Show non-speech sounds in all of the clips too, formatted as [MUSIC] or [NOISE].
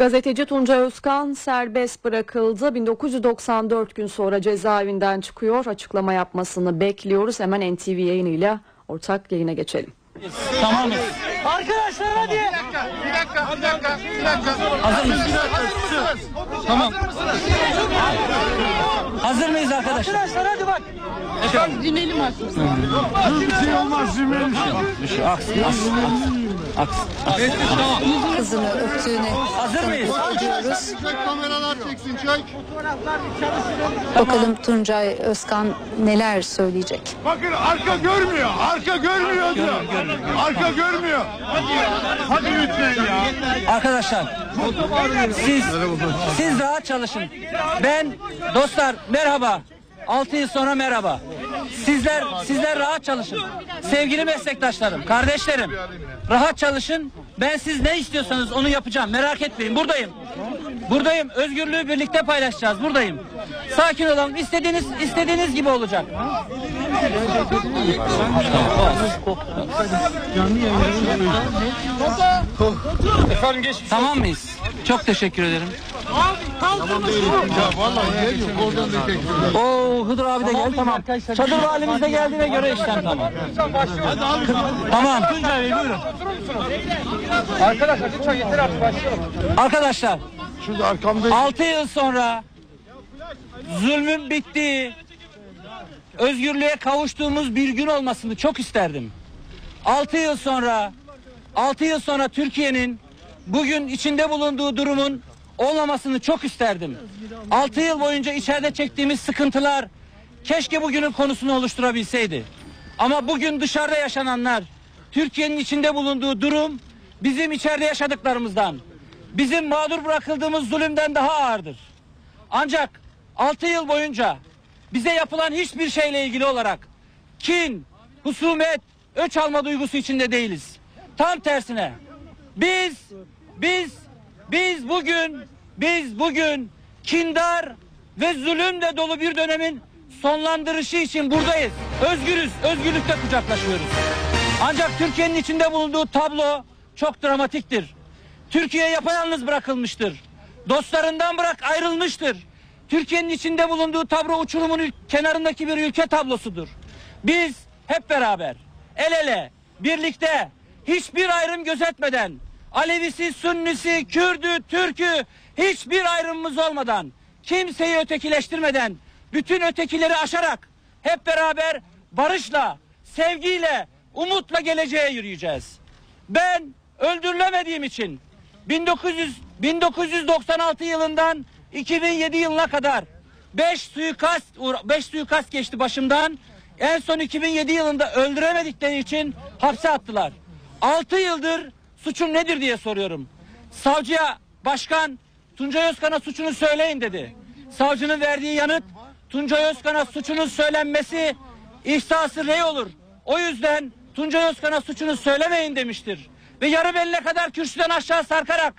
Gazeteci Tunca Özkan serbest bırakıldı. 1994 gün sonra cezaevinden çıkıyor. Açıklama yapmasını bekliyoruz. Hemen NTV yayınıyla ortak yayına geçelim. Tamamız. Arkadaşlar hadi. Bir dakika, bir dakika, bir dakika. Hazır mısınız? Tamam. Hazır mıyız arkadaşlar? Arkadaşlar hadi bak. Dinleyelim artık. Bir şey olmaz, şey. Aks, aks, aks. Aks. kızını öptüğünü Hazır mıyız? ediyoruz. Kameralar çeksin, çek. Bakalım Tuncay Özkan neler söyleyecek. Bakın arka görmüyor, arka görmüyor diyor. Arka görmüyor. Hadi lütfen ya. Arkadaşlar siz siz rahat çalışın. Ben dostlar merhaba. 6 yıl sonra merhaba. Sizler sizler rahat çalışın. Sevgili meslektaşlarım, kardeşlerim. Rahat çalışın. Ben siz ne istiyorsanız onu yapacağım. Merak etmeyin. Buradayım. Buradayım. Özgürlüğü birlikte paylaşacağız. Buradayım. Sakin olalım. İstediğiniz istediğiniz gibi olacak. Tamam mıyız? Çok teşekkür ederim. Ya vallahi geliyor, oradan da. Oo Hıdır abi de geldi tamam. Çadır valimiz de geldiğine göre işlem tamam. Tamam. Tuncay Bey buyurun. Arkadaşlar lütfen yeter artık başlayalım. Arkadaşlar Şurada arkamda 6 yıl sonra zulmün bittiği, özgürlüğe kavuştuğumuz bir gün olmasını çok isterdim. 6 yıl sonra 6 yıl sonra Türkiye'nin bugün içinde bulunduğu durumun olmamasını çok isterdim. 6 yıl boyunca içeride çektiğimiz sıkıntılar keşke bugünün konusunu oluşturabilseydi. Ama bugün dışarıda yaşananlar, Türkiye'nin içinde bulunduğu durum bizim içeride yaşadıklarımızdan, bizim mağdur bırakıldığımız zulümden daha ağırdır. Ancak 6 yıl boyunca bize yapılan hiçbir şeyle ilgili olarak kin, husumet, öç alma duygusu içinde değiliz. Tam tersine biz biz biz bugün biz bugün kindar ve zulümle dolu bir dönemin sonlandırışı için buradayız. Özgürüz, özgürlükte kucaklaşıyoruz. Ancak Türkiye'nin içinde bulunduğu tablo çok dramatiktir. Türkiye yapayalnız bırakılmıştır. Dostlarından bırak ayrılmıştır. Türkiye'nin içinde bulunduğu tablo uçurumun kenarındaki bir ülke tablosudur. Biz hep beraber, el ele, birlikte, hiçbir ayrım gözetmeden, Alevisi, Sünnisi, Kürdü, Türkü, hiçbir ayrımımız olmadan, kimseyi ötekileştirmeden, bütün ötekileri aşarak, hep beraber barışla, sevgiyle, umutla geleceğe yürüyeceğiz. Ben öldürülemediğim için 1900 1996 yılından 2007 yılına kadar 5 suikast 5 suikast geçti başımdan. En son 2007 yılında öldüremedikleri için hapse attılar. 6 yıldır suçum nedir diye soruyorum. Savcıya başkan Tuncay Özkan'a suçunu söyleyin dedi. Savcının verdiği yanıt Tuncay Özkan'a suçunun söylenmesi ihsası rey olur. O yüzden Tuncay Özkan'a suçunu söylemeyin demiştir. Ve yarı beline kadar kürsüden aşağı sarkarak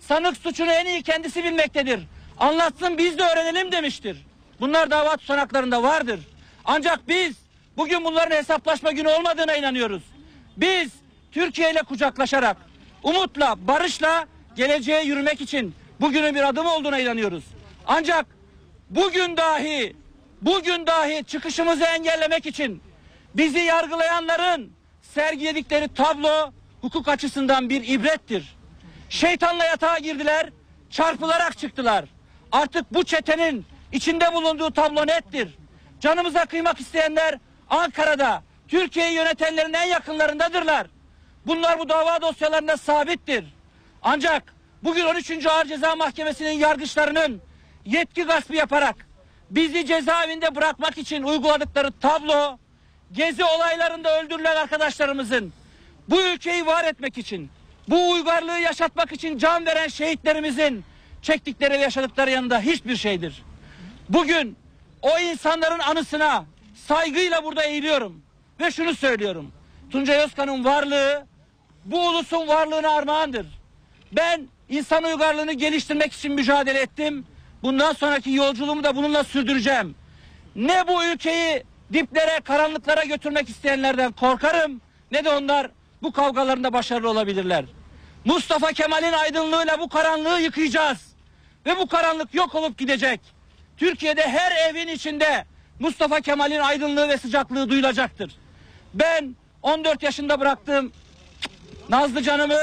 sanık suçunu en iyi kendisi bilmektedir. Anlatsın biz de öğrenelim demiştir. Bunlar dava tutanaklarında vardır. Ancak biz bugün bunların hesaplaşma günü olmadığına inanıyoruz. Biz Türkiye ile kucaklaşarak, umutla, barışla geleceğe yürümek için bugünün bir adım olduğuna inanıyoruz. Ancak bugün dahi, bugün dahi çıkışımızı engellemek için bizi yargılayanların sergiledikleri tablo hukuk açısından bir ibrettir. Şeytanla yatağa girdiler, çarpılarak çıktılar. Artık bu çetenin içinde bulunduğu tablo nettir. Canımıza kıymak isteyenler Ankara'da, Türkiye'yi yönetenlerin en yakınlarındadırlar. Bunlar bu dava dosyalarında sabittir. Ancak bugün 13. Ağır Ceza Mahkemesi'nin yargıçlarının yetki gaspı yaparak bizi cezaevinde bırakmak için uyguladıkları tablo gezi olaylarında öldürülen arkadaşlarımızın bu ülkeyi var etmek için bu uygarlığı yaşatmak için can veren şehitlerimizin çektikleri ve yaşadıkları yanında hiçbir şeydir. Bugün o insanların anısına saygıyla burada eğiliyorum ve şunu söylüyorum. Tuncay Özkan'ın varlığı bu ulusun varlığına armağandır. Ben insan uygarlığını geliştirmek için mücadele ettim. Bundan sonraki yolculuğumu da bununla sürdüreceğim. Ne bu ülkeyi diplere, karanlıklara götürmek isteyenlerden korkarım ne de onlar bu kavgalarında başarılı olabilirler. Mustafa Kemal'in aydınlığıyla bu karanlığı yıkayacağız. Ve bu karanlık yok olup gidecek. Türkiye'de her evin içinde Mustafa Kemal'in aydınlığı ve sıcaklığı duyulacaktır. Ben 14 yaşında bıraktığım Nazlı canımı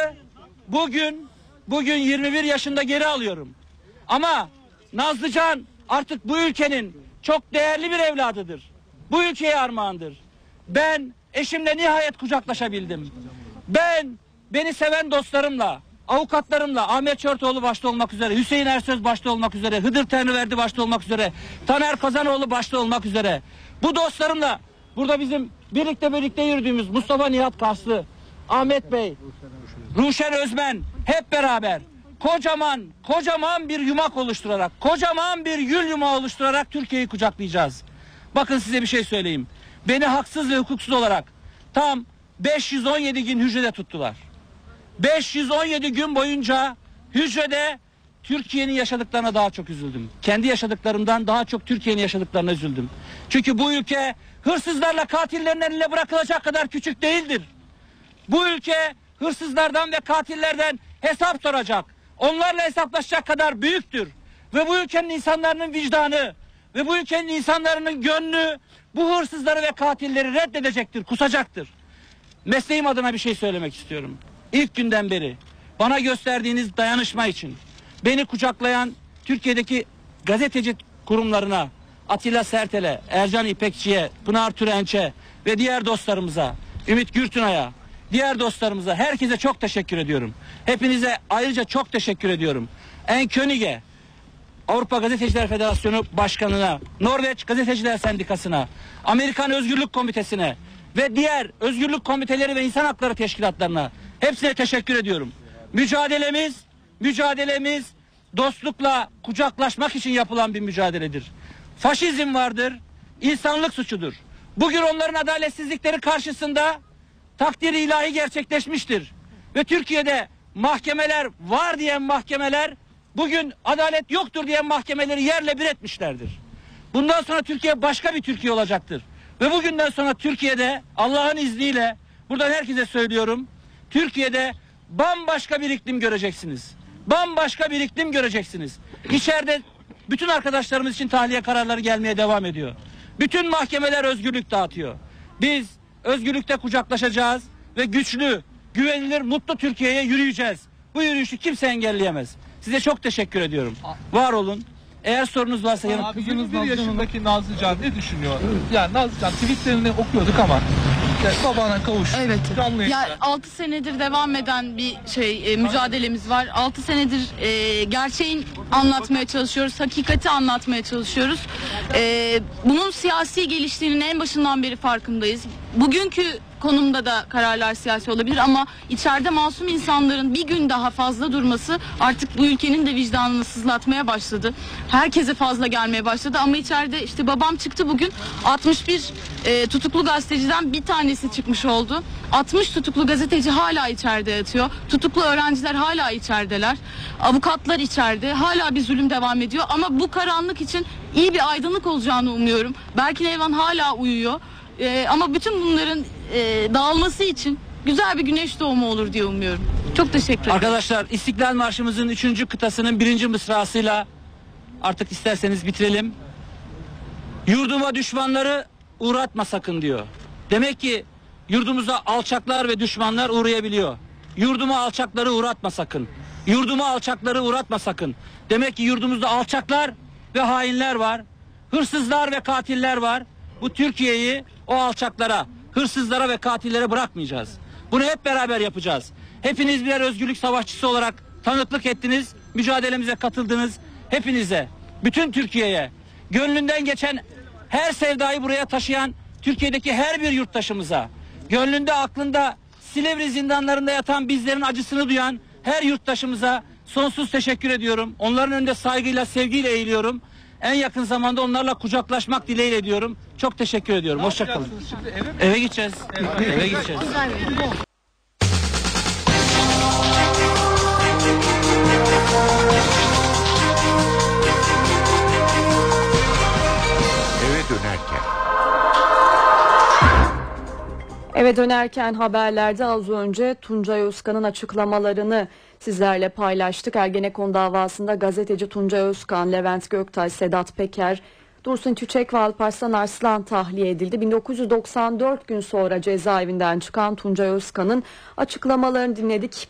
bugün bugün 21 yaşında geri alıyorum. Ama Nazlıcan artık bu ülkenin çok değerli bir evladıdır. Bu ülkeye armağandır. Ben eşimle nihayet kucaklaşabildim. Ben beni seven dostlarımla, avukatlarımla, Ahmet Çörtoğlu başta olmak üzere, Hüseyin Ersöz başta olmak üzere, Hıdır Tenriverdi başta olmak üzere, Taner Kazanoğlu başta olmak üzere, bu dostlarımla burada bizim birlikte birlikte yürüdüğümüz Mustafa Nihat Karslı, Ahmet Bey, Ruşen Özmen hep beraber kocaman kocaman bir yumak oluşturarak kocaman bir gül yumağı oluşturarak Türkiye'yi kucaklayacağız. Bakın size bir şey söyleyeyim. Beni haksız ve hukuksuz olarak tam 517 gün hücrede tuttular. 517 gün boyunca hücrede Türkiye'nin yaşadıklarına daha çok üzüldüm. Kendi yaşadıklarımdan daha çok Türkiye'nin yaşadıklarına üzüldüm. Çünkü bu ülke hırsızlarla katillerin eline bırakılacak kadar küçük değildir. Bu ülke hırsızlardan ve katillerden hesap soracak. Onlarla hesaplaşacak kadar büyüktür. Ve bu ülkenin insanların vicdanı ve bu ülkenin insanların gönlü bu hırsızları ve katilleri reddedecektir, kusacaktır. Mesleğim adına bir şey söylemek istiyorum. İlk günden beri bana gösterdiğiniz dayanışma için beni kucaklayan Türkiye'deki gazeteci kurumlarına Atilla Sertel'e, Ercan İpekçi'ye, Pınar Türenç'e ve diğer dostlarımıza, Ümit Gürtünay'a, diğer dostlarımıza, herkese çok teşekkür ediyorum. Hepinize ayrıca çok teşekkür ediyorum. En König'e, Avrupa Gazeteciler Federasyonu Başkanı'na, Norveç Gazeteciler Sendikası'na, Amerikan Özgürlük Komitesi'ne ve diğer özgürlük komiteleri ve insan hakları teşkilatlarına hepsine teşekkür ediyorum. Mücadelemiz, mücadelemiz dostlukla kucaklaşmak için yapılan bir mücadeledir. Faşizm vardır, insanlık suçudur. Bugün onların adaletsizlikleri karşısında takdir ilahi gerçekleşmiştir. Ve Türkiye'de mahkemeler var diyen mahkemeler bugün adalet yoktur diyen mahkemeleri yerle bir etmişlerdir. Bundan sonra Türkiye başka bir Türkiye olacaktır. Ve bugünden sonra Türkiye'de Allah'ın izniyle buradan herkese söylüyorum. Türkiye'de bambaşka bir iklim göreceksiniz. Bambaşka bir iklim göreceksiniz. İçeride bütün arkadaşlarımız için tahliye kararları gelmeye devam ediyor. Bütün mahkemeler özgürlük dağıtıyor. Biz özgürlükte kucaklaşacağız ve güçlü, güvenilir, mutlu Türkiye'ye yürüyeceğiz. Bu yürüyüşü kimse engelleyemez. Size çok teşekkür ediyorum. Var olun. Eğer sorunuz varsa yanıt Abi 21 yaşındaki Nazlıcan ne düşünüyor? Yani Nazlıcan tweetlerini okuyorduk ama işte babana kavuş. Evet. Canlı Ya yayınlar. 6 senedir devam eden bir şey e, mücadelemiz var. 6 senedir e, gerçeğin anlatmaya çalışıyoruz, hakikati anlatmaya çalışıyoruz. E, bunun siyasi geliştiğinin en başından beri farkındayız. Bugünkü konumda da kararlar siyasi olabilir ama içeride masum insanların bir gün daha fazla durması artık bu ülkenin de vicdanını sızlatmaya başladı. Herkese fazla gelmeye başladı ama içeride işte babam çıktı bugün 61 e, tutuklu gazeteciden bir tanesi çıkmış oldu. 60 tutuklu gazeteci hala içeride yatıyor. Tutuklu öğrenciler hala içerideler. Avukatlar içeride. Hala bir zulüm devam ediyor ama bu karanlık için iyi bir aydınlık olacağını umuyorum. Berkin Elvan hala uyuyor. E, ama bütün bunların e, dağılması için güzel bir güneş doğumu olur diye umuyorum. Çok teşekkür ederim. Arkadaşlar İstiklal Marşımızın 3. kıtasının birinci mısrasıyla artık isterseniz bitirelim. Yurduma düşmanları uğratma sakın diyor. Demek ki yurdumuza alçaklar ve düşmanlar uğrayabiliyor. Yurduma alçakları uğratma sakın. Yurduma alçakları uğratma sakın. Demek ki yurdumuzda alçaklar ve hainler var. Hırsızlar ve katiller var. Bu Türkiye'yi o alçaklara, hırsızlara ve katillere bırakmayacağız. Bunu hep beraber yapacağız. Hepiniz birer özgürlük savaşçısı olarak tanıklık ettiniz, mücadelemize katıldınız. Hepinize, bütün Türkiye'ye, gönlünden geçen her sevdayı buraya taşıyan Türkiye'deki her bir yurttaşımıza, gönlünde aklında Silivri zindanlarında yatan bizlerin acısını duyan her yurttaşımıza sonsuz teşekkür ediyorum. Onların önünde saygıyla, sevgiyle eğiliyorum. En yakın zamanda onlarla kucaklaşmak dileğiyle diyorum. Çok teşekkür ediyorum. Hoşçakalın. Eve? Eve gideceğiz. Eve gideceğiz. Eve dönerken. Eve dönerken haberlerde az önce Tuncay Özkan'ın açıklamalarını sizlerle paylaştık. Ergenekon davasında gazeteci Tuncay Özkan, Levent Göktay, Sedat Peker, Dursun Çiçek ve Alparslan Arslan tahliye edildi. 1994 gün sonra cezaevinden çıkan Tuncay Özkan'ın açıklamalarını dinledik.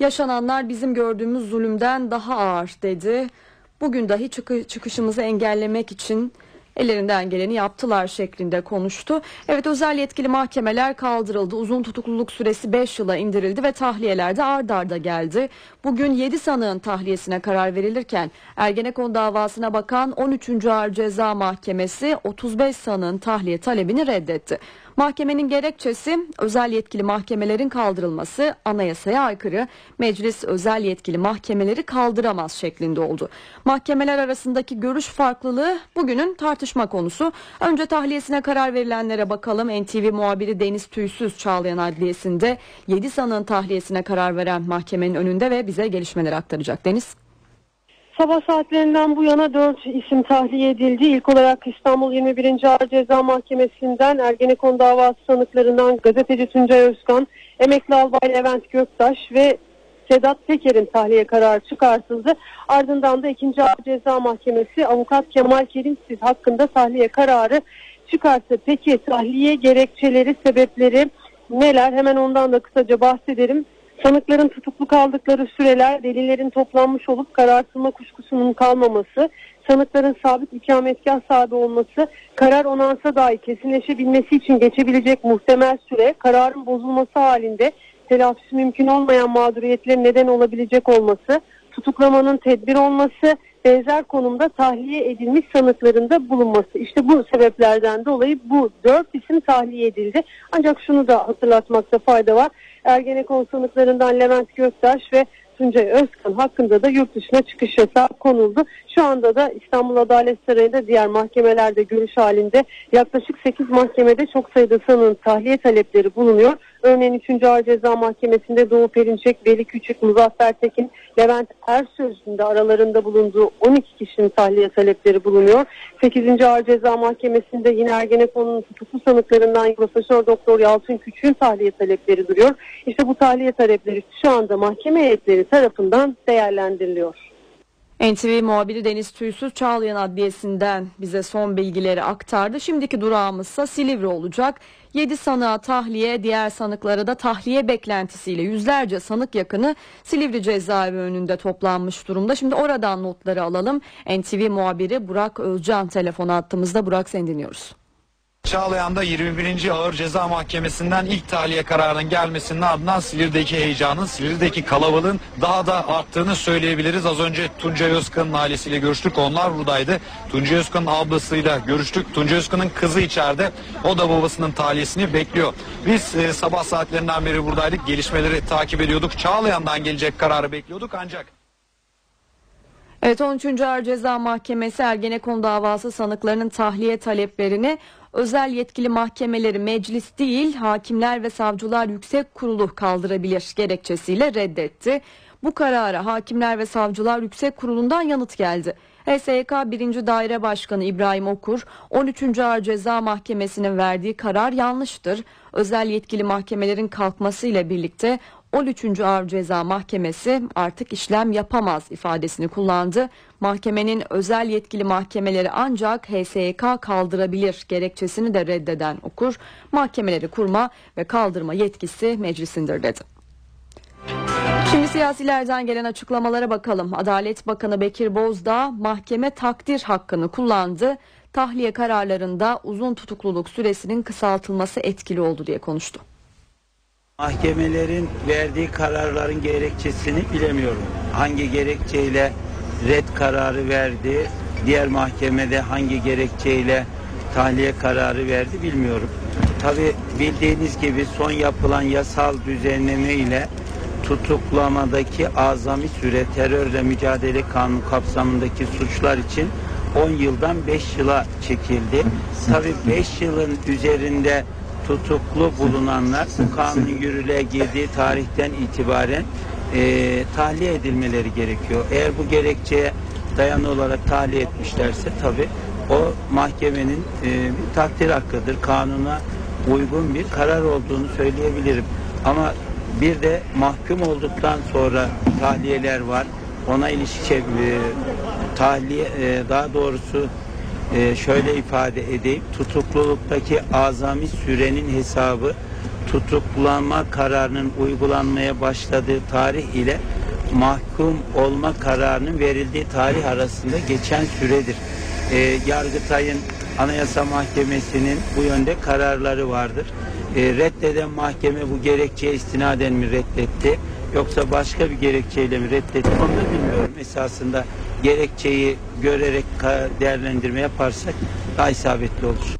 Yaşananlar bizim gördüğümüz zulümden daha ağır dedi. Bugün dahi çıkı- çıkışımızı engellemek için ellerinden geleni yaptılar şeklinde konuştu. Evet özel yetkili mahkemeler kaldırıldı. Uzun tutukluluk süresi 5 yıla indirildi ve tahliyeler de ard arda geldi. Bugün 7 sanığın tahliyesine karar verilirken Ergenekon davasına bakan 13. Ağır Ceza Mahkemesi 35 sanığın tahliye talebini reddetti. Mahkemenin gerekçesi özel yetkili mahkemelerin kaldırılması anayasaya aykırı. Meclis özel yetkili mahkemeleri kaldıramaz şeklinde oldu. Mahkemeler arasındaki görüş farklılığı bugünün tartışma konusu. Önce tahliyesine karar verilenlere bakalım. NTV muhabiri Deniz Tüysüz Çağlayan Adliyesi'nde 7 sanığın tahliyesine karar veren mahkemenin önünde ve bize gelişmeleri aktaracak. Deniz. Sabah saatlerinden bu yana 4 isim tahliye edildi. İlk olarak İstanbul 21. Ağır Ceza Mahkemesi'nden Ergenekon davası sanıklarından gazeteci Tuncay Özkan, emekli albay Levent Göktaş ve Sedat Peker'in tahliye kararı çıkartıldı. Ardından da 2. Ağır Ceza Mahkemesi avukat Kemal Kerimsiz hakkında tahliye kararı çıkarttı. Peki tahliye gerekçeleri, sebepleri neler? Hemen ondan da kısaca bahsedelim. Sanıkların tutuklu kaldıkları süreler, delillerin toplanmış olup kararsızma kuşkusunun kalmaması, sanıkların sabit ikametgah sahibi olması, karar onansa dahi kesinleşebilmesi için geçebilecek muhtemel süre, kararın bozulması halinde telafisi mümkün olmayan mağduriyetlerin neden olabilecek olması, tutuklamanın tedbir olması, benzer konumda tahliye edilmiş sanıkların da bulunması. İşte bu sebeplerden dolayı bu dört isim tahliye edildi. Ancak şunu da hatırlatmakta fayda var. Ergenekon sanıklarından Levent Göktaş ve Tuncay Özkan hakkında da yurt dışına çıkış yasağı konuldu. Şu anda da İstanbul Adalet Sarayı'nda diğer mahkemelerde görüş halinde yaklaşık 8 mahkemede çok sayıda sanığın tahliye talepleri bulunuyor. Örneğin 3. Ağır Ceza Mahkemesi'nde Doğu Perinçek, Veli Küçük, Muzaffer Tekin, Levent Ersöz'ün de aralarında bulunduğu 12 kişinin tahliye talepleri bulunuyor. 8. Ağır Ceza Mahkemesi'nde yine Ergenekon'un tutuklu sanıklarından Profesör Doktor Yalçın Küçük'ün tahliye talepleri duruyor. İşte bu tahliye talepleri şu anda mahkeme heyetleri tarafından değerlendiriliyor. NTV muhabiri Deniz Tüysüz Çağlayan Adliyesi'nden bize son bilgileri aktardı. Şimdiki durağımızsa Silivri olacak. 7 sanığa tahliye, diğer sanıklara da tahliye beklentisiyle yüzlerce sanık yakını Silivri cezaevi önünde toplanmış durumda. Şimdi oradan notları alalım. NTV muhabiri Burak Özcan telefon attığımızda. Burak seni dinliyoruz. Çağlayan'da 21. Ağır Ceza Mahkemesi'nden ilk tahliye kararının gelmesinin ardından Silivri'deki heyecanın, Silivri'deki kalabalığın daha da arttığını söyleyebiliriz. Az önce Tuncay Özkan'ın ailesiyle görüştük. Onlar buradaydı. Tuncay Özkan'ın ablasıyla görüştük. Tuncay Özkan'ın kızı içeride. O da babasının tahliyesini bekliyor. Biz e, sabah saatlerinden beri buradaydık. Gelişmeleri takip ediyorduk. Çağlayan'dan gelecek kararı bekliyorduk ancak Evet 13. Ağır Ceza Mahkemesi Ergenekon davası sanıklarının tahliye taleplerini özel yetkili mahkemeleri meclis değil Hakimler ve Savcılar Yüksek Kurulu kaldırabilir gerekçesiyle reddetti. Bu karara Hakimler ve Savcılar Yüksek Kurulu'ndan yanıt geldi. HSYK 1. Daire Başkanı İbrahim Okur 13. Ağır Ceza Mahkemesi'nin verdiği karar yanlıştır. Özel yetkili mahkemelerin kalkmasıyla birlikte 13. Ağır Ceza Mahkemesi artık işlem yapamaz ifadesini kullandı. Mahkemenin özel yetkili mahkemeleri ancak HSYK kaldırabilir gerekçesini de reddeden okur. Mahkemeleri kurma ve kaldırma yetkisi meclisindir dedi. Şimdi siyasilerden gelen açıklamalara bakalım. Adalet Bakanı Bekir Bozdağ mahkeme takdir hakkını kullandı. Tahliye kararlarında uzun tutukluluk süresinin kısaltılması etkili oldu diye konuştu. Mahkemelerin verdiği kararların gerekçesini bilemiyorum. Hangi gerekçeyle red kararı verdi, diğer mahkemede hangi gerekçeyle tahliye kararı verdi bilmiyorum. Tabi bildiğiniz gibi son yapılan yasal düzenleme ile tutuklamadaki azami süre terörle mücadele kanunu kapsamındaki suçlar için 10 yıldan 5 yıla çekildi. Tabi 5 yılın üzerinde tutuklu bulunanlar bu kanun yürürlüğe girdiği tarihten itibaren e, tahliye edilmeleri gerekiyor. Eğer bu gerekçeye dayanı olarak tahliye etmişlerse tabi o mahkemenin e, bir takdir hakkıdır. Kanuna uygun bir karar olduğunu söyleyebilirim. Ama bir de mahkum olduktan sonra tahliyeler var. Ona ilişkin e, tahliye e, daha doğrusu e, şöyle ifade edeyim. Tutukluluktaki azami sürenin hesabı tutuklanma kararının uygulanmaya başladığı tarih ile mahkum olma kararının verildiği tarih arasında geçen süredir. E, Yargıtay'ın Anayasa Mahkemesi'nin bu yönde kararları vardır. E, reddeden mahkeme bu gerekçeye istinaden mi reddetti yoksa başka bir gerekçeyle mi reddetti onu da bilmiyorum. Esasında gerekçeyi görerek değerlendirme yaparsak daha isabetli olur.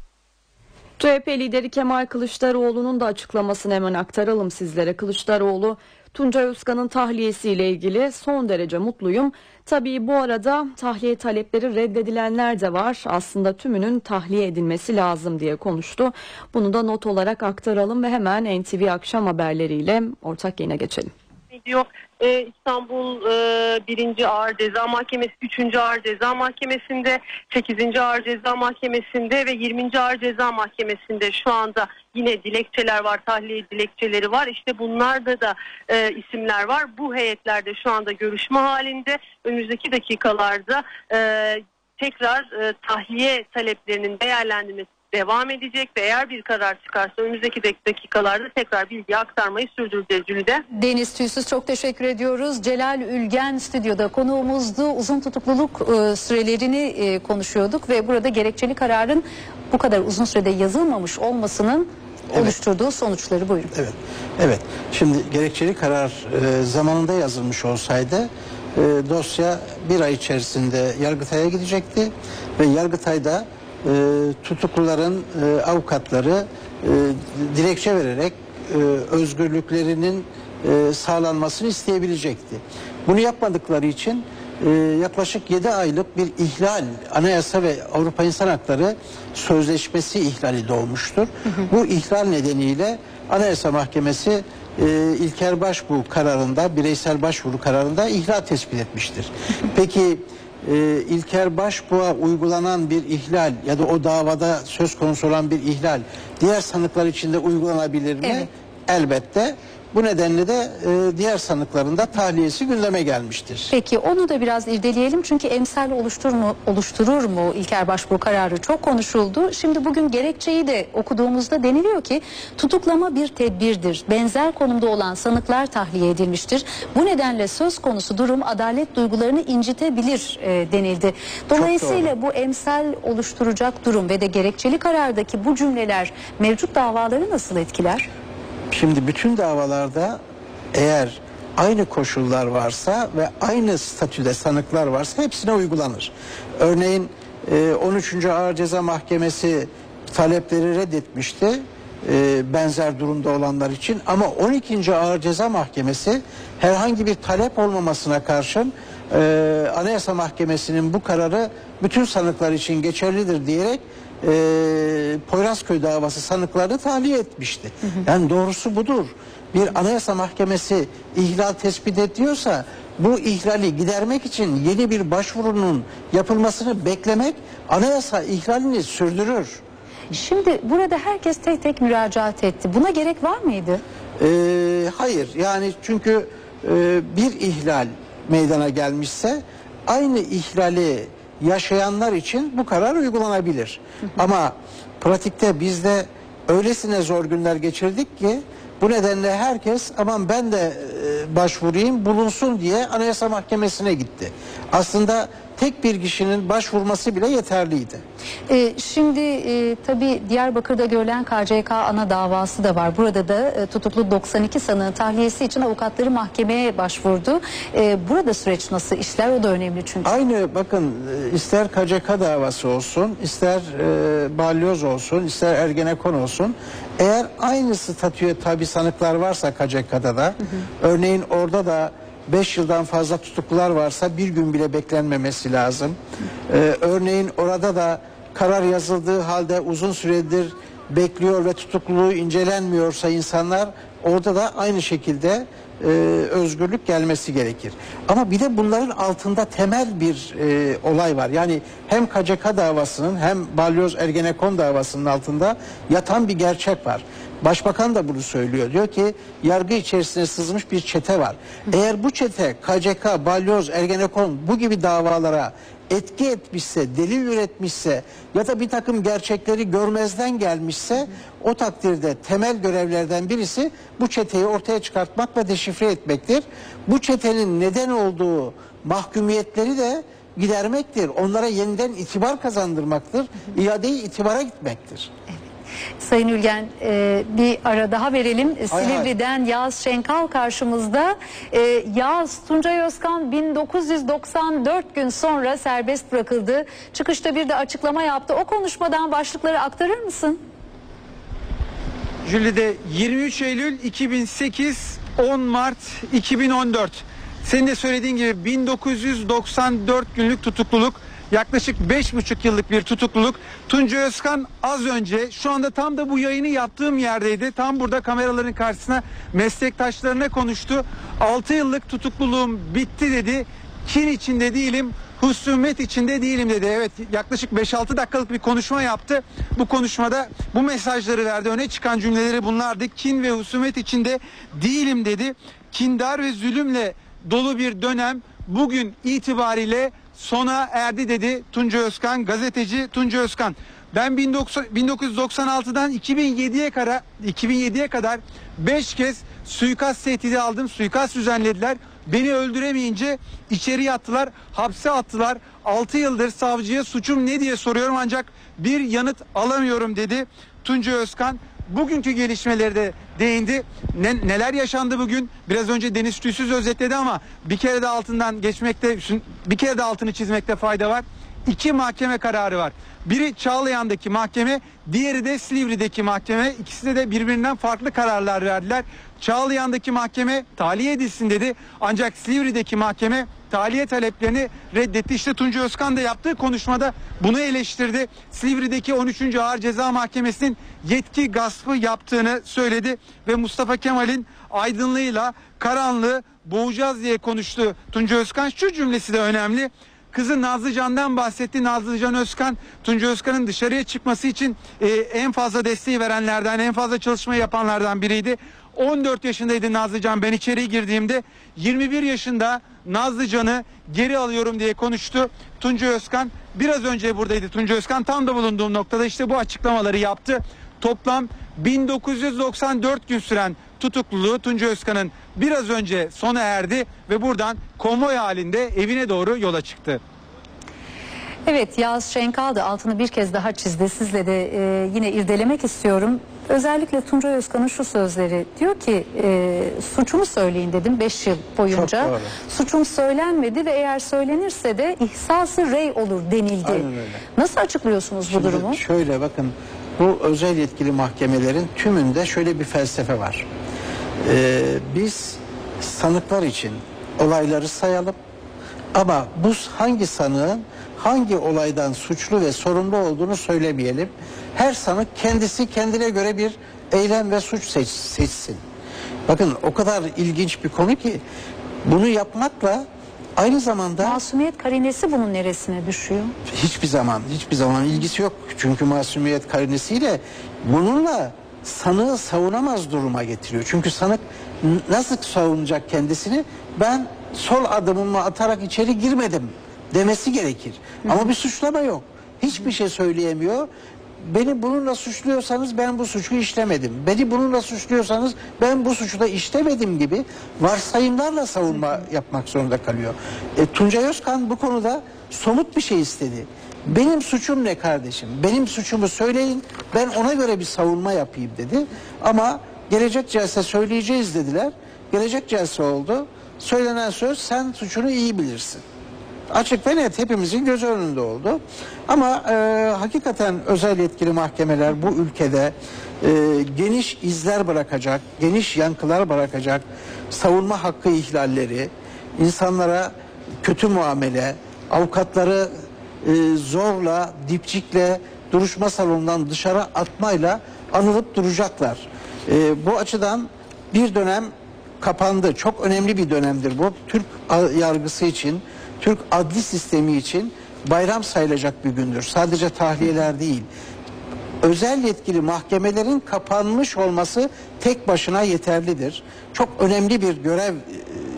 CHP lideri Kemal Kılıçdaroğlu'nun da açıklamasını hemen aktaralım sizlere. Kılıçdaroğlu, Tuncay Özkan'ın tahliyesiyle ilgili son derece mutluyum. Tabii bu arada tahliye talepleri reddedilenler de var. Aslında tümünün tahliye edilmesi lazım diye konuştu. Bunu da not olarak aktaralım ve hemen NTV akşam haberleriyle ortak yayına geçelim. Ediyor. Ee, İstanbul e, 1. Ağır Ceza Mahkemesi, 3. Ağır Ceza Mahkemesi'nde, 8. Ağır Ceza Mahkemesi'nde ve 20. Ağır Ceza Mahkemesi'nde şu anda yine dilekçeler var, tahliye dilekçeleri var. İşte bunlarda da e, isimler var. Bu heyetlerde şu anda görüşme halinde. Önümüzdeki dakikalarda e, tekrar e, tahliye taleplerinin değerlendirmesi devam edecek ve eğer bir karar çıkarsa önümüzdeki dak- dakikalarda tekrar bilgi aktarmayı sürdüreceğiz Jülide. Deniz Tüysüz çok teşekkür ediyoruz. Celal Ülgen stüdyoda konuğumuzdu. Uzun tutukluluk e, sürelerini e, konuşuyorduk ve burada gerekçeli kararın bu kadar uzun sürede yazılmamış olmasının oluşturduğu sonuçları buyurun. Evet. Evet. Şimdi gerekçeli karar e, zamanında yazılmış olsaydı e, dosya bir ay içerisinde Yargıtay'a gidecekti ve Yargıtay'da e, tutukluların e, avukatları e, dilekçe vererek e, özgürlüklerinin e, sağlanmasını isteyebilecekti. Bunu yapmadıkları için e, yaklaşık 7 aylık bir ihlal anayasa ve Avrupa İnsan Hakları Sözleşmesi ihlali doğmuştur. Bu ihlal nedeniyle Anayasa Mahkemesi e, İlker Başbuğ kararında, bireysel başvuru kararında ihlal tespit etmiştir. Peki e, İlker Başbuğ'a uygulanan bir ihlal ya da o davada söz konusu olan bir ihlal diğer sanıklar için de uygulanabilir mi? Evet. Elbette. Bu nedenle de e, diğer sanıkların da tahliyesi gündeme gelmiştir. Peki onu da biraz irdeleyelim çünkü emsal oluşturur mu, oluşturur mu İlker Başbuğ kararı çok konuşuldu. Şimdi bugün gerekçeyi de okuduğumuzda deniliyor ki tutuklama bir tedbirdir. Benzer konumda olan sanıklar tahliye edilmiştir. Bu nedenle söz konusu durum adalet duygularını incitebilir e, denildi. Dolayısıyla bu emsal oluşturacak durum ve de gerekçeli karardaki bu cümleler mevcut davaları nasıl etkiler? Şimdi bütün davalarda eğer aynı koşullar varsa ve aynı statüde sanıklar varsa hepsine uygulanır. Örneğin e, 13. Ağır Ceza Mahkemesi talepleri reddetmişti e, benzer durumda olanlar için ama 12. Ağır Ceza Mahkemesi herhangi bir talep olmamasına karşın e, Anayasa Mahkemesi'nin bu kararı bütün sanıklar için geçerlidir diyerek e, Poyrazköy davası sanıklarını tahliye etmişti. Yani doğrusu budur. Bir anayasa mahkemesi ihlal tespit ediyorsa bu ihlali gidermek için yeni bir başvurunun yapılmasını beklemek anayasa ihlalini sürdürür. Şimdi burada herkes tek tek müracaat etti. Buna gerek var mıydı? Ee, hayır yani çünkü e, bir ihlal meydana gelmişse aynı ihlali yaşayanlar için bu karar uygulanabilir. Ama pratikte bizde öylesine zor günler geçirdik ki bu nedenle herkes aman ben de e, başvurayım bulunsun diye Anayasa Mahkemesi'ne gitti. Aslında tek bir kişinin başvurması bile yeterliydi. Ee, şimdi e, tabii Diyarbakır'da görülen KCK ana davası da var. Burada da e, tutuklu 92 sanığın tahliyesi için avukatları mahkemeye başvurdu. E, burada süreç nasıl işler o da önemli çünkü. Aynı bakın e, ister KCK davası olsun, ister e, balyoz olsun, ister Ergenekon olsun. Eğer aynı statüye tabi sanıklar varsa KCK'da da, örneğin orada da 5 yıldan fazla tutuklular varsa bir gün bile beklenmemesi lazım. E, örneğin orada da karar yazıldığı halde uzun süredir bekliyor ve tutukluluğu incelenmiyorsa insanlar orada da aynı şekilde e, özgürlük gelmesi gerekir. Ama bir de bunların altında temel bir e, olay var. Yani hem KCK davasının hem Balyoz Ergenekon davasının altında yatan bir gerçek var. Başbakan da bunu söylüyor. Diyor ki yargı içerisine sızmış bir çete var. Eğer bu çete KCK, Balyoz, Ergenekon bu gibi davalara etki etmişse, delil üretmişse ya da bir takım gerçekleri görmezden gelmişse o takdirde temel görevlerden birisi bu çeteyi ortaya çıkartmak ve deşifre etmektir. Bu çetenin neden olduğu mahkumiyetleri de gidermektir. Onlara yeniden itibar kazandırmaktır. İade-i itibara gitmektir. Sayın Ülgen e, bir ara daha verelim. hay. Silivri'den Yağız Şenkal karşımızda. E, Yağız Tuncay Özkan 1994 gün sonra serbest bırakıldı. Çıkışta bir de açıklama yaptı. O konuşmadan başlıkları aktarır mısın? Jüli'de 23 Eylül 2008 10 Mart 2014 senin de söylediğin gibi 1994 günlük tutukluluk yaklaşık 5,5 yıllık bir tutukluluk. Tunca Özkan az önce şu anda tam da bu yayını yaptığım yerdeydi. Tam burada kameraların karşısına meslektaşlarına konuştu. 6 yıllık tutukluluğum bitti dedi. Kin içinde değilim husumet içinde değilim dedi. Evet yaklaşık 5-6 dakikalık bir konuşma yaptı. Bu konuşmada bu mesajları verdi. Öne çıkan cümleleri bunlardı. Kin ve husumet içinde değilim dedi. Kindar ve zulümle dolu bir dönem bugün itibariyle sona erdi dedi Tunca Özkan, gazeteci Tunca Özkan. Ben 19 1996'dan 2007'ye kadar 2007'ye kadar 5 kez suikast tehdidi aldım. Suikast düzenlediler. Beni öldüremeyince içeri attılar, hapse attılar. 6 yıldır savcıya suçum ne diye soruyorum ancak bir yanıt alamıyorum dedi Tunca Özkan. Bugünkü gelişmeleri de değindi. Ne, neler yaşandı bugün? Biraz önce Deniz Tüysüz özetledi ama bir kere de altından geçmekte, bir kere de altını çizmekte fayda var. İki mahkeme kararı var. Biri Çağlayan'daki mahkeme, diğeri de Silivri'deki mahkeme. İkisi de birbirinden farklı kararlar verdiler. Çağlayan'daki mahkeme tahliye edilsin dedi. Ancak Silivri'deki mahkeme tahliye taleplerini reddetti. İşte Tunca Özkan da yaptığı konuşmada bunu eleştirdi. Silivri'deki 13. Ağır Ceza Mahkemesi'nin yetki gaspı yaptığını söyledi ve Mustafa Kemal'in aydınlığıyla karanlığı boğacağız diye konuştu Tunca Özkan. Şu cümlesi de önemli. Kızı Nazlı Can'dan bahsetti. Nazlı Can Özkan, Tunca Özkan'ın dışarıya çıkması için e, en fazla desteği verenlerden, en fazla çalışma yapanlardan biriydi. 14 yaşındaydı Nazlı Can ben içeri girdiğimde. 21 yaşında Nazlı Can'ı geri alıyorum diye konuştu. Tunca Özkan biraz önce buradaydı Tunca Özkan. Tam da bulunduğum noktada işte bu açıklamaları yaptı. Toplam 1994 gün süren tutukluluğu Tunca Özkan'ın biraz önce sona erdi ve buradan konvoy halinde evine doğru yola çıktı. Evet Yağız Şenkal da altını bir kez daha çizdi. Sizle de e, yine irdelemek istiyorum. Özellikle Tuncay Özkan'ın şu sözleri diyor ki e, suçumu söyleyin dedim 5 yıl boyunca. Çok doğru. Suçum söylenmedi ve eğer söylenirse de ihsası rey olur denildi. Aynen öyle. Nasıl açıklıyorsunuz bu Şimdi durumu? Şöyle bakın bu özel yetkili mahkemelerin tümünde şöyle bir felsefe var. Ee, biz sanıklar için olayları sayalım ama bu hangi sanığın hangi olaydan suçlu ve sorumlu olduğunu söylemeyelim. Her sanık kendisi kendine göre bir eylem ve suç seç- seçsin. Bakın o kadar ilginç bir konu ki bunu yapmakla aynı zamanda Masumiyet karinesi bunun neresine düşüyor? hiçbir zaman hiçbir zaman ilgisi yok. Çünkü masumiyet karinesiyle bununla sanığı savunamaz duruma getiriyor. Çünkü sanık nasıl savunacak kendisini? Ben sol adımımı atarak içeri girmedim demesi gerekir. Ama bir suçlama yok. Hiçbir şey söyleyemiyor. Beni bununla suçluyorsanız ben bu suçu işlemedim. Beni bununla suçluyorsanız ben bu suçu da işlemedim gibi varsayımlarla savunma yapmak zorunda kalıyor. E, Tuncay Özkan bu konuda somut bir şey istedi. Benim suçum ne kardeşim? Benim suçumu söyleyin ben ona göre bir savunma yapayım dedi. Ama gelecek celse söyleyeceğiz dediler. Gelecek celse oldu. Söylenen söz sen suçunu iyi bilirsin açık ve net hepimizin göz önünde oldu. Ama e, hakikaten özel yetkili mahkemeler bu ülkede e, geniş izler bırakacak, geniş yankılar bırakacak savunma hakkı ihlalleri, insanlara kötü muamele, avukatları e, zorla, dipçikle, duruşma salonundan dışarı atmayla anılıp duracaklar. E, bu açıdan bir dönem kapandı. Çok önemli bir dönemdir bu. Türk yargısı için, Türk adli sistemi için bayram sayılacak bir gündür. Sadece tahliyeler değil. Özel yetkili mahkemelerin kapanmış olması tek başına yeterlidir. Çok önemli bir görev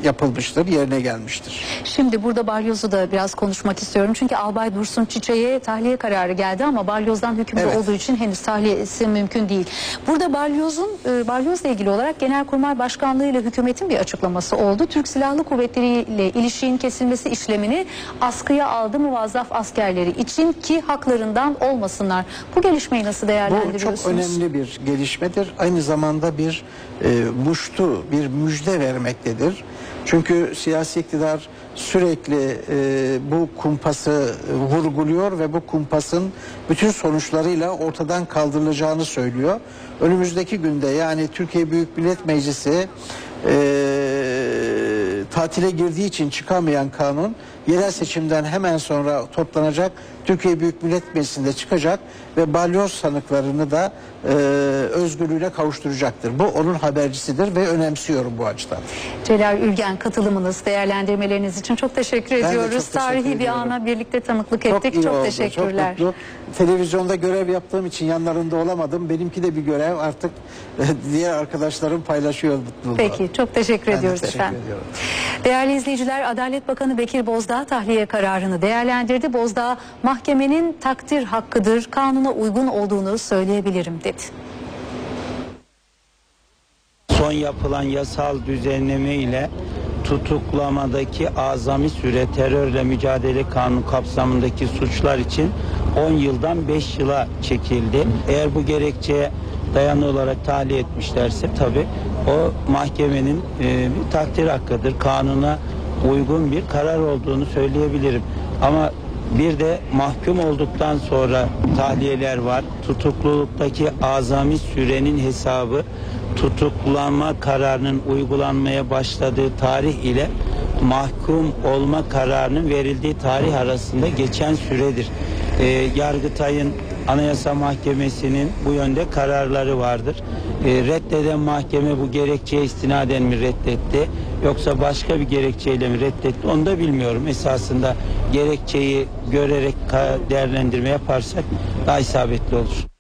yapılmıştır, yerine gelmiştir. Şimdi burada balyoz'u da biraz konuşmak istiyorum. Çünkü Albay Dursun Çiçek'e tahliye kararı geldi ama balyozdan hükümlü Evet. olduğu için henüz tahliyesi mümkün değil. Burada balyozun e, balyozla ilgili olarak Genelkurmay Başkanlığı ile hükümetin bir açıklaması oldu. Türk Silahlı Kuvvetleri ile ilişiğin kesilmesi işlemini askıya aldı muvazzaf askerleri için ki haklarından olmasınlar. Bu gelişmeyi nasıl Bu değerlendiriyorsunuz? çok önemli bir gelişmedir. Aynı zamanda bir e, muştu, bir müjde vermektedir. Çünkü siyasi iktidar sürekli e, bu kumpası vurguluyor ve bu kumpasın bütün sonuçlarıyla ortadan kaldırılacağını söylüyor. Önümüzdeki günde yani Türkiye Büyük Millet Meclisi e, tatile girdiği için çıkamayan kanun yerel seçimden hemen sonra toplanacak Türkiye Büyük Millet Meclisi'nde çıkacak ve balyoz sanıklarını da e, özgürlüğüne kavuşturacaktır. Bu onun habercisidir ve önemsiyorum bu açıdan. Celal Ülgen katılımınız, değerlendirmeleriniz için çok teşekkür de ediyoruz. çok teşekkür Tarihi bir ediyorum. ana birlikte tanıklık ettik. iyi Çok, oldu, teşekkürler. Çok mutlu. Televizyonda görev yaptığım için yanlarında olamadım. Benimki de bir görev. Artık e, diğer arkadaşlarım paylaşıyor mutluluğu. Peki çok teşekkür Ben ediyoruz teşekkür efendim. ediyorum. Değerli izleyiciler Adalet Bakanı Bekir Bozdağ tahliye kararını değerlendirdi. Bozdağ mahkemenin takdir hakkıdır, kanuna uygun olduğunu söyleyebilirim dedi. Son yapılan yasal düzenleme ile tutuklamadaki azami süre terörle mücadele kanunu kapsamındaki suçlar için 10 yıldan 5 yıla çekildi. Eğer bu gerekçeye dayanı olarak tahliye etmişlerse tabi o mahkemenin e, bir takdir hakkıdır. Kanuna uygun bir karar olduğunu söyleyebilirim. Ama bir de mahkum olduktan sonra tahliyeler var. Tutukluluktaki azami sürenin hesabı tutuklama kararının uygulanmaya başladığı tarih ile mahkum olma kararının verildiği tarih arasında geçen süredir. Ee, Yargıtay'ın Anayasa Mahkemesi'nin bu yönde kararları vardır. Ee, reddeden mahkeme bu gerekçeye istinaden mi reddetti yoksa başka bir gerekçeyle mi reddetti onu da bilmiyorum. Esasında gerekçeyi görerek değerlendirme yaparsak daha isabetli olur.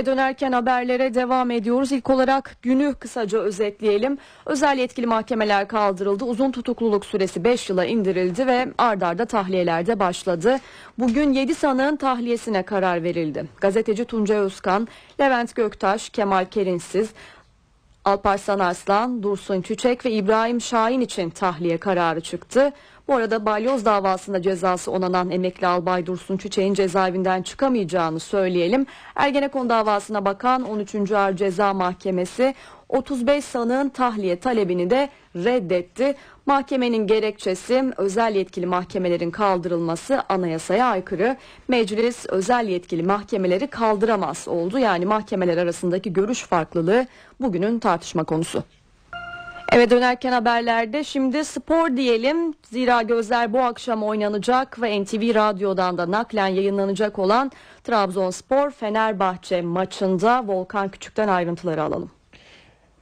Eve dönerken haberlere devam ediyoruz. İlk olarak günü kısaca özetleyelim. Özel yetkili mahkemeler kaldırıldı. Uzun tutukluluk süresi 5 yıla indirildi ve ard arda tahliyeler de başladı. Bugün 7 sanığın tahliyesine karar verildi. Gazeteci Tuncay Özkan, Levent Göktaş, Kemal Kerinsiz, Alparslan Arslan, Dursun Çiçek ve İbrahim Şahin için tahliye kararı çıktı. Bu arada balyoz davasında cezası onanan emekli albay Dursun Çiçek'in cezaevinden çıkamayacağını söyleyelim. Ergenekon davasına bakan 13. Ağır Ceza Mahkemesi 35 sanığın tahliye talebini de reddetti. Mahkemenin gerekçesi özel yetkili mahkemelerin kaldırılması anayasaya aykırı. Meclis özel yetkili mahkemeleri kaldıramaz oldu. Yani mahkemeler arasındaki görüş farklılığı bugünün tartışma konusu. Eve dönerken haberlerde şimdi spor diyelim. Zira gözler bu akşam oynanacak ve NTV Radyo'dan da naklen yayınlanacak olan Trabzonspor Fenerbahçe maçında Volkan Küçük'ten ayrıntıları alalım.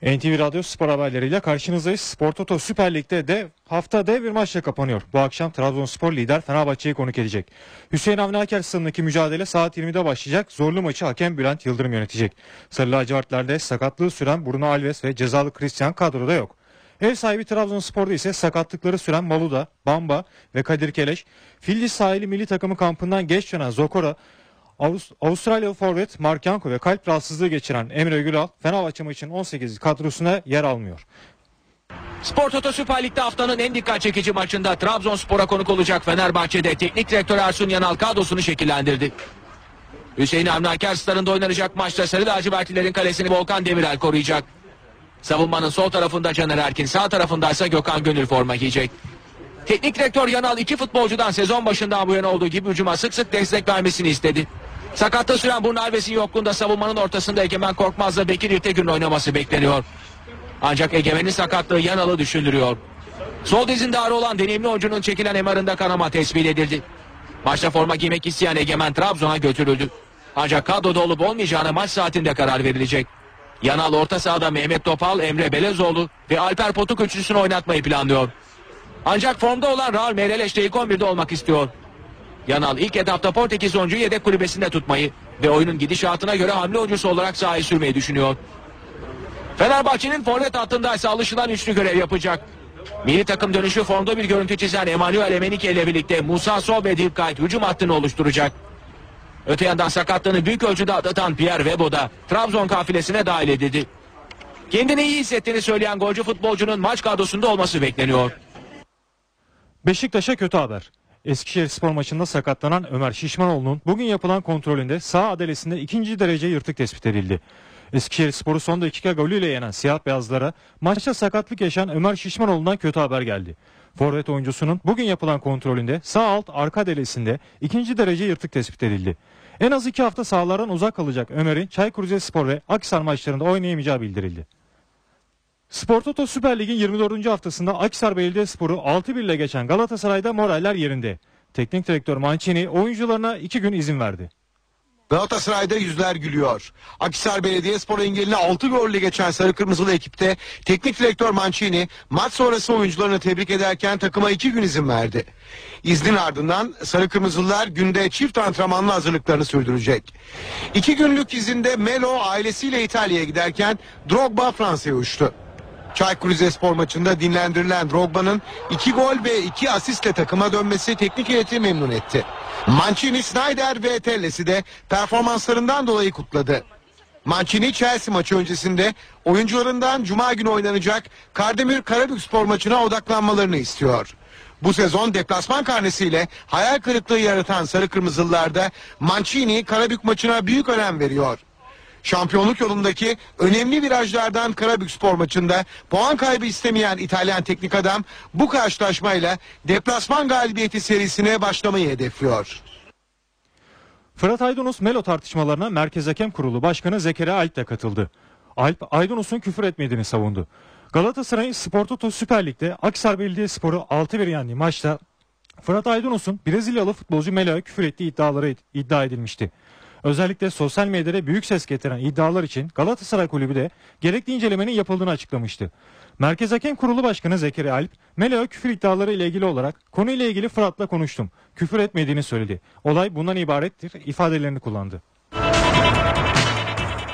NTV Radyo spor haberleriyle karşınızdayız. Spor Toto Süper Lig'de de hafta dev bir maçla kapanıyor. Bu akşam Trabzonspor lider Fenerbahçe'yi konuk edecek. Hüseyin Avni Aker stadındaki mücadele saat 20'de başlayacak. Zorlu maçı hakem Bülent Yıldırım yönetecek. Sarı lacivertlerde sakatlığı süren Bruno Alves ve cezalı Christian kadroda yok. Ev sahibi Trabzonspor'da ise sakatlıkları süren Maluda, Bamba ve Kadir Keleş, Fildis sahili milli takımı kampından geç dönen Zokora, Avust- Avustralyalı forvet Mark Yanko ve kalp rahatsızlığı geçiren Emre Gülal Fenerbahçe maçının 18 kadrosuna yer almıyor. Spor Toto Süper Lig'de haftanın en dikkat çekici maçında Trabzonspor'a konuk olacak Fenerbahçe'de teknik direktör Ersun Yanal kadrosunu şekillendirdi. Hüseyin Avni Aker stadında oynanacak maçta Sarı Lacivertlilerin kalesini Volkan Demirel koruyacak. Savunmanın sol tarafında Caner Erkin, sağ tarafında ise Gökhan Gönül forma giyecek. Teknik direktör Yanal iki futbolcudan sezon başından bu yana olduğu gibi hücuma sık sık destek vermesini istedi. Sakatlığı süren Bruno Alves'in yokluğunda savunmanın ortasında Egemen Korkmaz'la Bekir İrtegün'ün oynaması bekleniyor. Ancak Egemen'in sakatlığı Yanal'ı düşündürüyor. Sol dizinde ağrı olan deneyimli oyuncunun çekilen MR'ında kanama tespit edildi. Maçta forma giymek isteyen Egemen Trabzon'a götürüldü. Ancak kadroda olup olmayacağına maç saatinde karar verilecek. Yanal orta sahada Mehmet Topal, Emre Belezoğlu ve Alper Potuk üçlüsünü oynatmayı planlıyor. Ancak formda olan Raul Meireles de ilk 11'de olmak istiyor. Yanal ilk etapta Portekiz oyuncuyu yedek kulübesinde tutmayı ve oyunun gidişatına göre hamle oyuncusu olarak sahaya sürmeyi düşünüyor. Fenerbahçe'nin forvet hattında ise alışılan üçlü görev yapacak. Milli takım dönüşü formda bir görüntü çizen Emanuel Emenike ile birlikte Musa Sol ve Dilkayt hücum hattını oluşturacak. Öte yandan sakatlığını büyük ölçüde atlatan Pierre Webo da Trabzon kafilesine dahil edildi. Kendini iyi hissettiğini söyleyen golcü futbolcunun maç kadrosunda olması bekleniyor. Beşiktaş'a kötü haber. Eskişehir spor maçında sakatlanan Ömer Şişmanoğlu'nun bugün yapılan kontrolünde sağ adalesinde ikinci derece yırtık tespit edildi. Eskişehir Sporu son dakika golüyle yenen siyah beyazlara maçta sakatlık yaşayan Ömer Şişmanoğlu'ndan kötü haber geldi. Forvet oyuncusunun bugün yapılan kontrolünde sağ alt arka adalesinde ikinci derece yırtık tespit edildi. En az iki hafta sahalardan uzak kalacak Ömer'in Çaykur Rizespor ve Akhisar maçlarında oynayamayacağı bildirildi. Spor Toto Süper Lig'in 24. haftasında Akhisar Belediyespor'u 6-1 ile geçen Galatasaray'da moraller yerinde. Teknik direktör Mancini oyuncularına 2 gün izin verdi. Galatasaray'da yüzler gülüyor. Akhisar Belediyespor engeline 6 golle geçen Sarı Kırmızılı ekipte teknik direktör Mancini maç sonrası oyuncularını tebrik ederken takıma 2 gün izin verdi. İznin ardından Sarı Kırmızılılar günde çift antrenmanlı hazırlıklarını sürdürecek. 2 günlük izinde Melo ailesiyle İtalya'ya giderken Drogba Fransa'ya uçtu. Çaykur Rizespor maçında dinlendirilen Drogba'nın 2 gol ve 2 asistle takıma dönmesi teknik heyeti memnun etti. Mancini, Snyder ve Telles'i de performanslarından dolayı kutladı. Mancini Chelsea maçı öncesinde oyuncularından Cuma günü oynanacak Kardemir Karabükspor maçına odaklanmalarını istiyor. Bu sezon deplasman karnesiyle hayal kırıklığı yaratan Sarı Kırmızılılarda Mancini Karabük maçına büyük önem veriyor. Şampiyonluk yolundaki önemli virajlardan Karabükspor maçında puan kaybı istemeyen İtalyan teknik adam bu karşılaşmayla deplasman galibiyeti serisine başlamayı hedefliyor. Fırat Aydınus Melo tartışmalarına Merkez Hakem Kurulu Başkanı Zekeriya Alp de katıldı. Alp Aydınus'un küfür etmediğini savundu. Galatasaray'ın Spor Toto Süper Lig'de Akhisar Belediyespor'u 6-1 yendiği maçta Fırat Aydınus'un Brezilyalı futbolcu Melo'ya küfür ettiği iddiaları iddia edilmişti. Özellikle sosyal medyada büyük ses getiren iddialar için Galatasaray Kulübü de gerekli incelemenin yapıldığını açıklamıştı. Merkez Hakem Kurulu Başkanı Zekeriya Alp, Melo'ya küfür iddiaları ile ilgili olarak konuyla ilgili Fırat'la konuştum. Küfür etmediğini söyledi. Olay bundan ibarettir ifadelerini kullandı.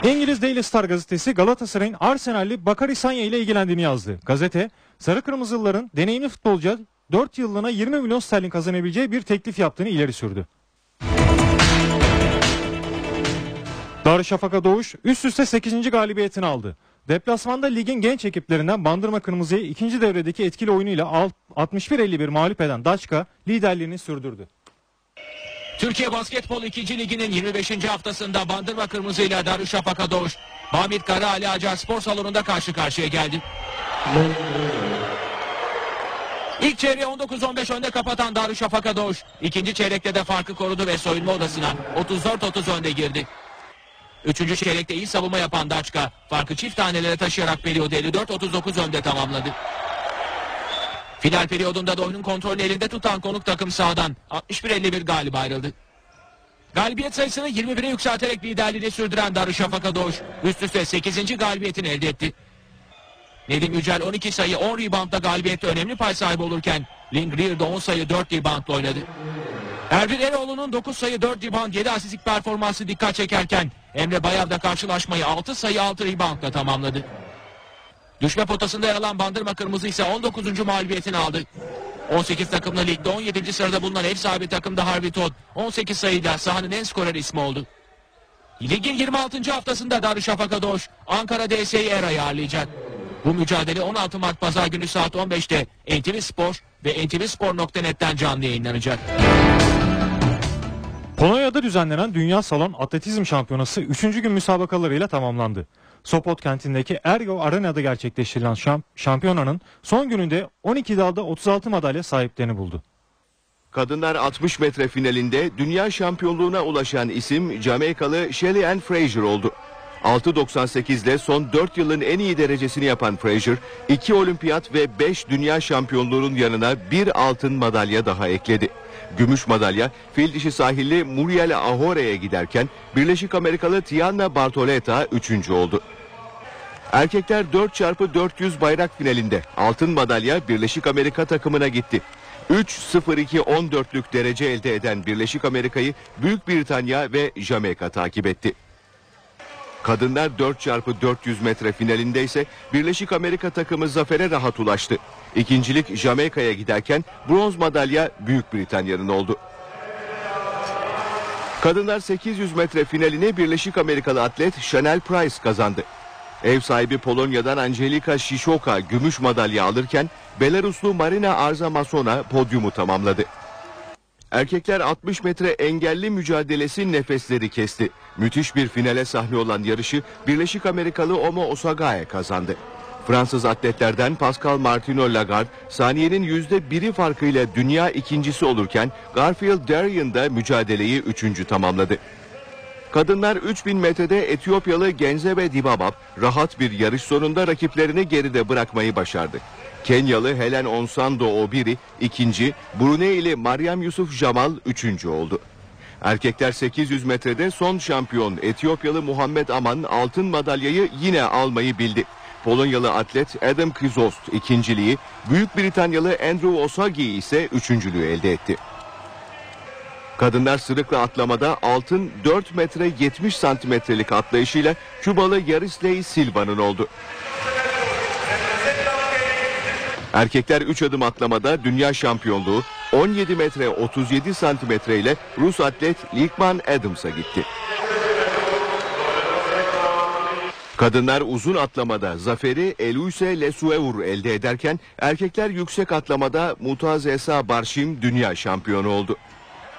İngiliz Daily Star gazetesi Galatasaray'ın Arsenal'li Bakary Sanya ile ilgilendiğini yazdı. Gazete, Sarı Kırmızılıların deneyimli futbolcuya 4 yıllığına 20 milyon sterlin kazanabileceği bir teklif yaptığını ileri sürdü. Darüşşafaka Doğuş üst üste 8. galibiyetini aldı. Deplasmanda ligin genç ekiplerinden Bandırma Kırmızı'yı ikinci devredeki etkili oyunuyla alt- 61-51 mağlup eden Daçka liderliğini sürdürdü. Türkiye Basketbol 2. Ligi'nin 25. haftasında Bandırma Kırmızı ile Darüşşafaka Doğuş, Hamit Kara Ali Acar Spor Salonu'nda karşı karşıya geldi. İlk çeyreği 19-15 önde kapatan Darüşşafaka Doğuş, ikinci çeyrekte de farkı korudu ve soyunma odasına 34-30 önde girdi. Üçüncü çeyrekte iyi savunma yapan Daçka, farkı çift tanelere taşıyarak periyodu 54-39 önde tamamladı. Final periyodunda da oyunun kontrolünü elinde tutan konuk takım sağdan 61-51 galip ayrıldı. Galibiyet sayısını 21'e yükselterek liderliğini sürdüren Darüşşafaka Doğuş üst üste 8. galibiyetini elde etti. Nedim Yücel 12 sayı 10 reboundla galibiyette önemli pay sahibi olurken Lin Greer de 10 sayı 4 reboundla oynadı. Erbil Eroğlu'nun 9 sayı 4 rebound 7 asistlik performansı dikkat çekerken Emre Bayav da karşılaşmayı 6 sayı 6 reboundla tamamladı. Düşme potasında yer alan Bandırma Kırmızı ise 19. mağlubiyetini aldı. 18 takımlı ligde 17. sırada bulunan ev sahibi takımda Harvey Todd 18 sayıyla sahanın en skorer ismi oldu. Ligin 26. haftasında Darüşşafaka Doğuş Ankara DS'yi Era'yı ağırlayacak. Bu mücadele 16 Mart Pazar günü saat 15'te NTV Spor ve ntvspor.net'ten canlı yayınlanacak. Polonya'da düzenlenen Dünya Salon Atletizm Şampiyonası 3. gün müsabakalarıyla tamamlandı. Sopot kentindeki Ergo Arena'da gerçekleştirilen şamp- şampiyonanın son gününde 12 dalda 36 madalya sahiplerini buldu. Kadınlar 60 metre finalinde dünya şampiyonluğuna ulaşan isim Jamaikalı Shelly Ann Fraser oldu. 6.98 ile son 4 yılın en iyi derecesini yapan Frazier, 2 olimpiyat ve 5 dünya şampiyonluğunun yanına bir altın madalya daha ekledi. Gümüş madalya fil dişi sahilli Muriel Ahore'ye giderken Birleşik Amerikalı Tiana Bartoleta 3. oldu. Erkekler 4x400 bayrak finalinde altın madalya Birleşik Amerika takımına gitti. 3-0-2-14'lük derece elde eden Birleşik Amerika'yı Büyük Britanya ve Jamaika takip etti. Kadınlar 4x400 metre finalinde ise Birleşik Amerika takımı zafere rahat ulaştı. İkincilik Jamaika'ya giderken bronz madalya Büyük Britanya'nın oldu. Kadınlar 800 metre finalini Birleşik Amerikalı atlet Chanel Price kazandı. Ev sahibi Polonya'dan Angelika Shishoka gümüş madalya alırken Belaruslu Marina Arzamasona podyumu tamamladı. Erkekler 60 metre engelli mücadelesi nefesleri kesti. Müthiş bir finale sahne olan yarışı Birleşik Amerikalı Omo Osagae kazandı. Fransız atletlerden Pascal Martino Lagarde saniyenin yüzde biri farkıyla dünya ikincisi olurken Garfield Darien da mücadeleyi üçüncü tamamladı. Kadınlar 3000 metrede Etiyopyalı Genzebe Dibabab rahat bir yarış sonunda rakiplerini geride bırakmayı başardı. Kenyalı Helen Onsando Obiri ikinci, Brunei'li Meryem Yusuf Jamal üçüncü oldu. Erkekler 800 metrede son şampiyon Etiyopyalı Muhammed Aman altın madalyayı yine almayı bildi. Polonyalı atlet Adam Krizost ikinciliği, Büyük Britanyalı Andrew Osagi ise üçüncülüğü elde etti. Kadınlar sırıkla atlamada altın 4 metre 70 santimetrelik atlayışıyla Kübalı Yarisley Silva'nın oldu. Erkekler 3 adım atlamada dünya şampiyonluğu 17 metre 37 santimetre ile Rus atlet Likman Adams'a gitti. Kadınlar uzun atlamada zaferi Eluse Lesueur elde ederken erkekler yüksek atlamada Mutaz Esa Barşim dünya şampiyonu oldu.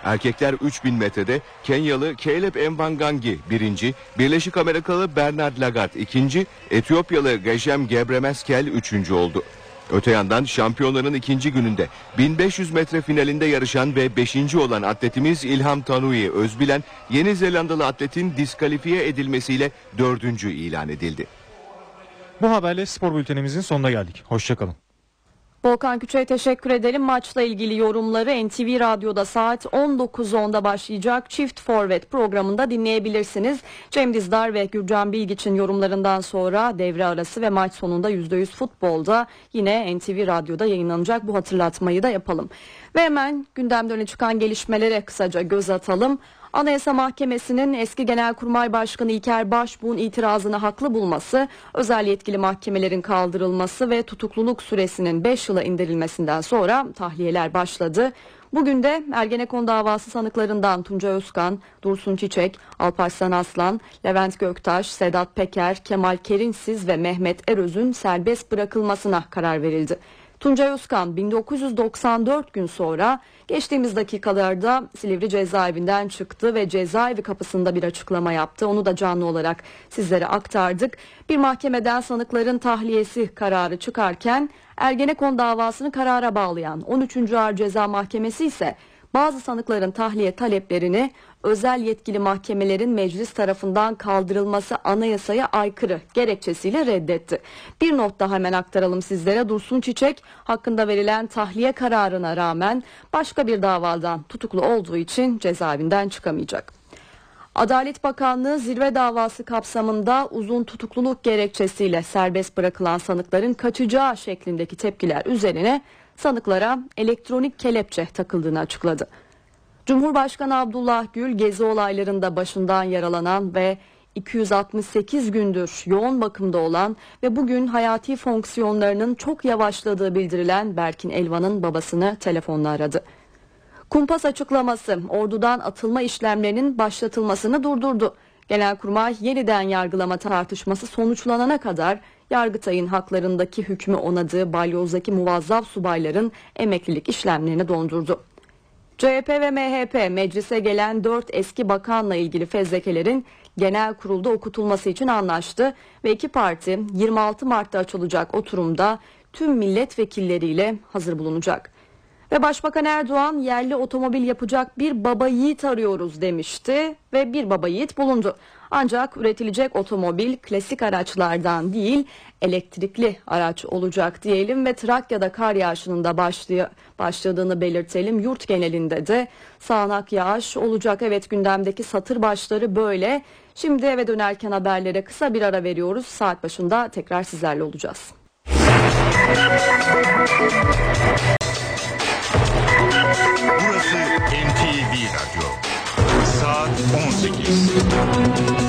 Erkekler 3000 metrede Kenyalı Caleb Embangangi birinci, Birleşik Amerikalı Bernard Lagarde ikinci, Etiyopyalı Gejem Gebremeskel üçüncü oldu. Öte yandan şampiyonların ikinci gününde 1500 metre finalinde yarışan ve 5. olan atletimiz İlham Tanui Özbilen Yeni Zelandalı atletin diskalifiye edilmesiyle dördüncü ilan edildi. Bu haberle spor bültenimizin sonuna geldik. Hoşçakalın. Volkan Küçük'e teşekkür edelim. Maçla ilgili yorumları NTV Radyo'da saat 19.10'da başlayacak Çift Forvet programında dinleyebilirsiniz. Cem Dizdar ve Gürcan Bilgiç'in yorumlarından sonra devre arası ve maç sonunda %100 futbolda yine NTV Radyo'da yayınlanacak bu hatırlatmayı da yapalım. Ve hemen gündemde öne çıkan gelişmelere kısaca göz atalım. Anayasa Mahkemesi'nin eski Genelkurmay Başkanı İlker Başbuğ'un itirazını haklı bulması, özel yetkili mahkemelerin kaldırılması ve tutukluluk süresinin 5 yıla indirilmesinden sonra tahliyeler başladı. Bugün de Ergenekon davası sanıklarından Tunca Özkan, Dursun Çiçek, Alparslan Aslan, Levent Göktaş, Sedat Peker, Kemal Kerinsiz ve Mehmet Eröz'ün serbest bırakılmasına karar verildi. Tuncay Özkan 1994 gün sonra geçtiğimiz dakikalarda Silivri cezaevinden çıktı ve cezaevi kapısında bir açıklama yaptı. Onu da canlı olarak sizlere aktardık. Bir mahkemeden sanıkların tahliyesi kararı çıkarken Ergenekon davasını karara bağlayan 13. Ağır Ceza Mahkemesi ise bazı sanıkların tahliye taleplerini özel yetkili mahkemelerin meclis tarafından kaldırılması anayasaya aykırı gerekçesiyle reddetti. Bir not daha hemen aktaralım sizlere. Dursun Çiçek hakkında verilen tahliye kararına rağmen başka bir davadan tutuklu olduğu için cezaevinden çıkamayacak. Adalet Bakanlığı zirve davası kapsamında uzun tutukluluk gerekçesiyle serbest bırakılan sanıkların kaçacağı şeklindeki tepkiler üzerine sanıklara elektronik kelepçe takıldığını açıkladı. Cumhurbaşkanı Abdullah Gül gezi olaylarında başından yaralanan ve 268 gündür yoğun bakımda olan ve bugün hayati fonksiyonlarının çok yavaşladığı bildirilen Berkin Elvan'ın babasını telefonla aradı. Kumpas açıklaması ordudan atılma işlemlerinin başlatılmasını durdurdu. Genelkurmay yeniden yargılama tartışması sonuçlanana kadar Yargıtay'ın haklarındaki hükmü onadığı balyozdaki muvazzaf subayların emeklilik işlemlerini dondurdu. CHP ve MHP meclise gelen 4 eski bakanla ilgili fezlekelerin genel kurulda okutulması için anlaştı ve iki parti 26 Mart'ta açılacak oturumda tüm milletvekilleriyle hazır bulunacak. Ve Başbakan Erdoğan yerli otomobil yapacak bir baba yiğit arıyoruz demişti ve bir baba yiğit bulundu. Ancak üretilecek otomobil klasik araçlardan değil elektrikli araç olacak diyelim ve Trakya'da kar yağışının da başlay- başladığını belirtelim. Yurt genelinde de sağanak yağış olacak. Evet gündemdeki satır başları böyle. Şimdi eve dönerken haberlere kısa bir ara veriyoruz. Saat başında tekrar sizlerle olacağız. Burası NTV Radyo. Saat 18.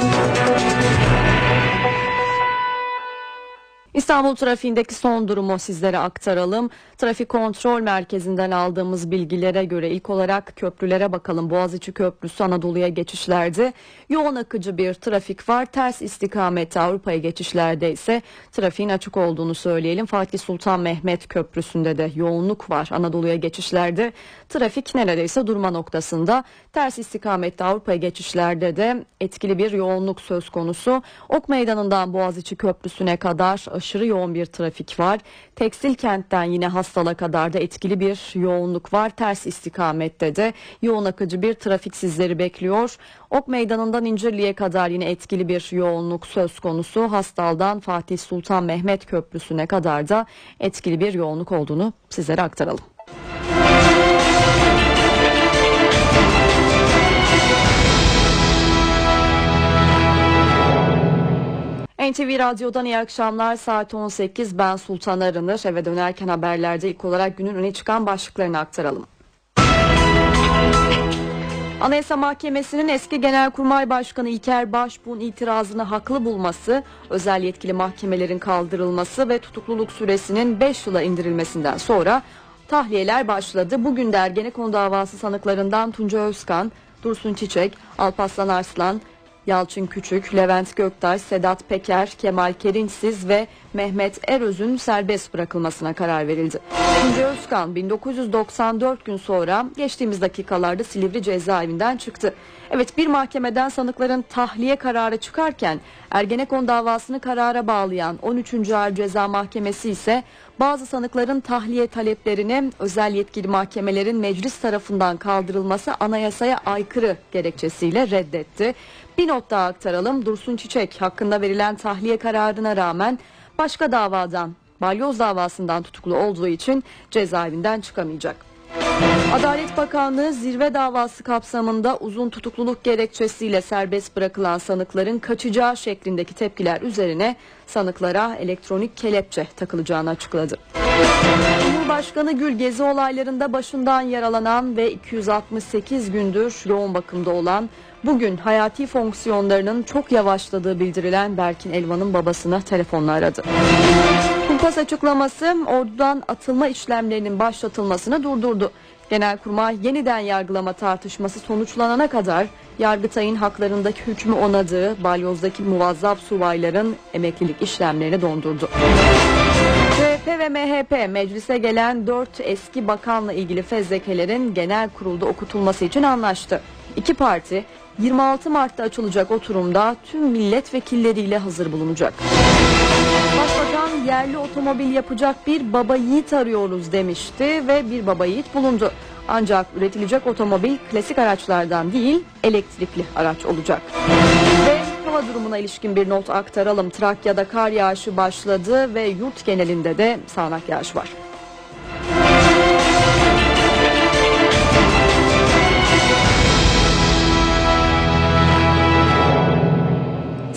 İstanbul trafiğindeki son durumu sizlere aktaralım. Trafik kontrol merkezinden aldığımız bilgilere göre ilk olarak köprülere bakalım. Boğaziçi Köprüsü Anadolu'ya geçişlerde yoğun akıcı bir trafik var. Ters istikamette Avrupa'ya geçişlerde ise trafiğin açık olduğunu söyleyelim. Fatih Sultan Mehmet Köprüsü'nde de yoğunluk var. Anadolu'ya geçişlerde trafik neredeyse durma noktasında. Ters istikamette Avrupa'ya geçişlerde de etkili bir yoğunluk söz konusu. Ok Meydanı'ndan Boğaziçi Köprüsü'ne kadar aşırı yoğun bir trafik var. Tekstil kentten yine Hastal'a kadar da etkili bir yoğunluk var. Ters istikamette de yoğun akıcı bir trafik sizleri bekliyor. Ok Meydanı'ndan İncirli'ye kadar yine etkili bir yoğunluk söz konusu. Hastal'dan Fatih Sultan Mehmet Köprüsü'ne kadar da etkili bir yoğunluk olduğunu sizlere aktaralım. NTV Radyo'dan iyi akşamlar. Saat 18. Ben Sultan Arınır. Eve dönerken haberlerde ilk olarak günün öne çıkan başlıklarını aktaralım. Anayasa Mahkemesi'nin eski Genelkurmay Başkanı İlker Başbuğ'un itirazını haklı bulması, özel yetkili mahkemelerin kaldırılması ve tutukluluk süresinin 5 yıla indirilmesinden sonra tahliyeler başladı. Bugün de Ergenekon davası sanıklarından Tunca Özkan, Dursun Çiçek, Alparslan Arslan, Yalçın Küçük, Levent Göktaş, Sedat Peker, Kemal Kerinçsiz ve Mehmet Eröz'ün serbest bırakılmasına karar verildi. Tunca Özkan 1994 gün sonra geçtiğimiz dakikalarda Silivri cezaevinden çıktı. Evet bir mahkemeden sanıkların tahliye kararı çıkarken Ergenekon davasını karara bağlayan 13. Ağır Ceza Mahkemesi ise bazı sanıkların tahliye taleplerini özel yetkili mahkemelerin meclis tarafından kaldırılması anayasaya aykırı gerekçesiyle reddetti. Bir not daha aktaralım. Dursun Çiçek hakkında verilen tahliye kararına rağmen başka davadan, balyoz davasından tutuklu olduğu için cezaevinden çıkamayacak. Adalet Bakanlığı zirve davası kapsamında uzun tutukluluk gerekçesiyle serbest bırakılan sanıkların kaçacağı şeklindeki tepkiler üzerine sanıklara elektronik kelepçe takılacağını açıkladı. Cumhurbaşkanı Gül gezi olaylarında başından yaralanan ve 268 gündür yoğun bakımda olan bugün hayati fonksiyonlarının çok yavaşladığı bildirilen Berkin Elvan'ın babasını telefonla aradı. Kumpas açıklaması ordudan atılma işlemlerinin başlatılmasını durdurdu. Genelkurmay yeniden yargılama tartışması sonuçlanana kadar Yargıtay'ın haklarındaki hükmü onadığı balyozdaki muvazzaf subayların emeklilik işlemlerini dondurdu. CHP ve MHP meclise gelen 4 eski bakanla ilgili fezlekelerin genel kurulda okutulması için anlaştı. İki parti 26 Mart'ta açılacak oturumda tüm milletvekilleriyle hazır bulunacak. Başbakan yerli otomobil yapacak bir baba yiğit arıyoruz demişti ve bir baba yiğit bulundu. Ancak üretilecek otomobil klasik araçlardan değil elektrikli araç olacak. Ve hava durumuna ilişkin bir not aktaralım. Trakya'da kar yağışı başladı ve yurt genelinde de sağanak yağış var.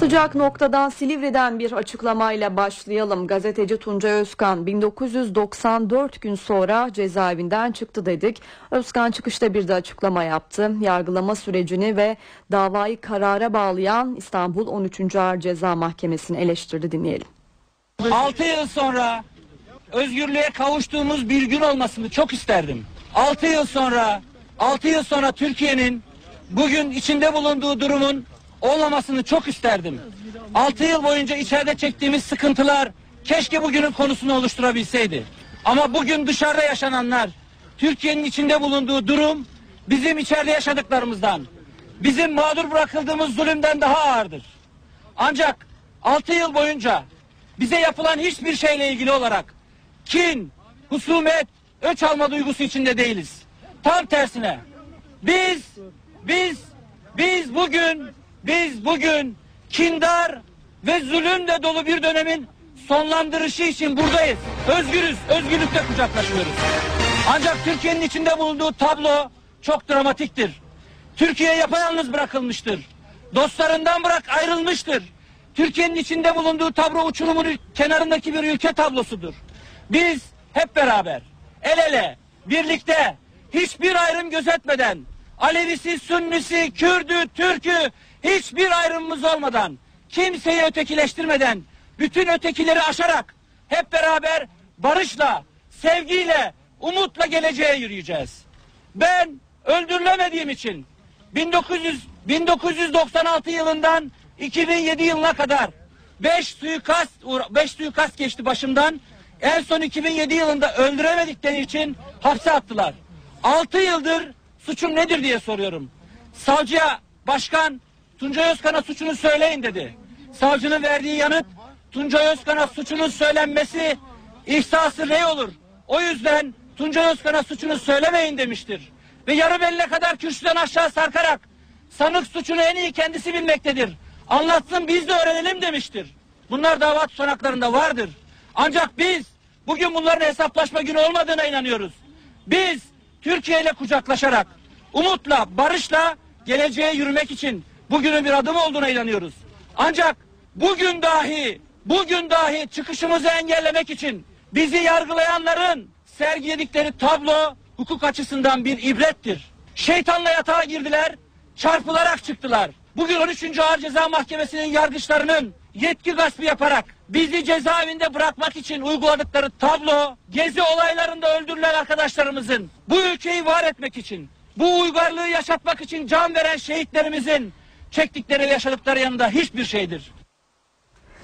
Sıcak noktadan Silivri'den bir açıklamayla başlayalım. Gazeteci Tunca Özkan 1994 gün sonra cezaevinden çıktı dedik. Özkan çıkışta bir de açıklama yaptı. Yargılama sürecini ve davayı karara bağlayan İstanbul 13. Ağır Ceza Mahkemesi'ni eleştirdi dinleyelim. 6 yıl sonra özgürlüğe kavuştuğumuz bir gün olmasını çok isterdim. 6 yıl sonra 6 yıl sonra Türkiye'nin bugün içinde bulunduğu durumun olmamasını çok isterdim. 6 yıl boyunca içeride çektiğimiz sıkıntılar keşke bugünün konusunu oluşturabilseydi. Ama bugün dışarıda yaşananlar, Türkiye'nin içinde bulunduğu durum bizim içeride yaşadıklarımızdan, bizim mağdur bırakıldığımız zulümden daha ağırdır. Ancak 6 yıl boyunca bize yapılan hiçbir şeyle ilgili olarak kin, husumet, öç alma duygusu içinde değiliz. Tam tersine biz biz biz bugün Biz bugün kindar ve zulümle dolu bir dönemin sonlandırışı için buradayız. Özgürüz, özgürlükle kucaklaşıyoruz. Ancak Türkiye'nin içinde bulunduğu tablo çok dramatiktir. Türkiye yapayalnız bırakılmıştır. Dostlarından bırak ayrılmıştır. Türkiye'nin içinde bulunduğu tablo uçurumun kenarındaki bir ülke tablosudur. Biz hep beraber, el ele, birlikte, hiçbir ayrım gözetmeden, Alevisi, Sünnisi, Kürdü, Türkü, hiçbir ayrımımız olmadan, kimseyi ötekileştirmeden, bütün ötekileri aşarak, hep beraber barışla, sevgiyle, umutla geleceğe yürüyeceğiz. Ben öldürülemediğim için 1900 1996 yılından 2007 yılına kadar 5 suikast 5 suikast geçti başımdan. En son 2007 yılında öldüremedikleri için hapse attılar. 6 yıldır suçum nedir diye soruyorum. Savcıya başkan Tuncay Özkan'a suçunu söyleyin dedi. Savcının verdiği yanıt Tuncay Özkan'a suçunun söylenmesi ihsası rey olur. O yüzden Tuncay Özkan'a suçunu söylemeyin demiştir. Ve yarı beline kadar kürsüden aşağı sarkarak sanık suçunu en iyi kendisi bilmektedir. Anlatsın biz de öğrenelim demiştir. Bunlar dava tutanaklarında vardır. Ancak biz bugün bunların hesaplaşma günü olmadığına inanıyoruz. Biz Türkiye ile kucaklaşarak, umutla, barışla geleceğe yürümek için bugünün bir adım olduğuna inanıyoruz. Ancak bugün dahi, bugün dahi çıkışımızı engellemek için bizi yargılayanların sergiledikleri tablo hukuk açısından bir ibrettir. Şeytanla yatağa girdiler, çarpılarak çıktılar. Bugün 13. Ağır Ceza Mahkemesi'nin yargıçlarının yetki gaspı yaparak bizi cezaevinde bırakmak için uyguladıkları tablo, gezi olaylarında öldürülen arkadaşlarımızın, bu ülkeyi var etmek için, bu uygarlığı yaşatmak için can veren şehitlerimizin çektikleri ve yaşadıkları yanında hiçbir şeydir.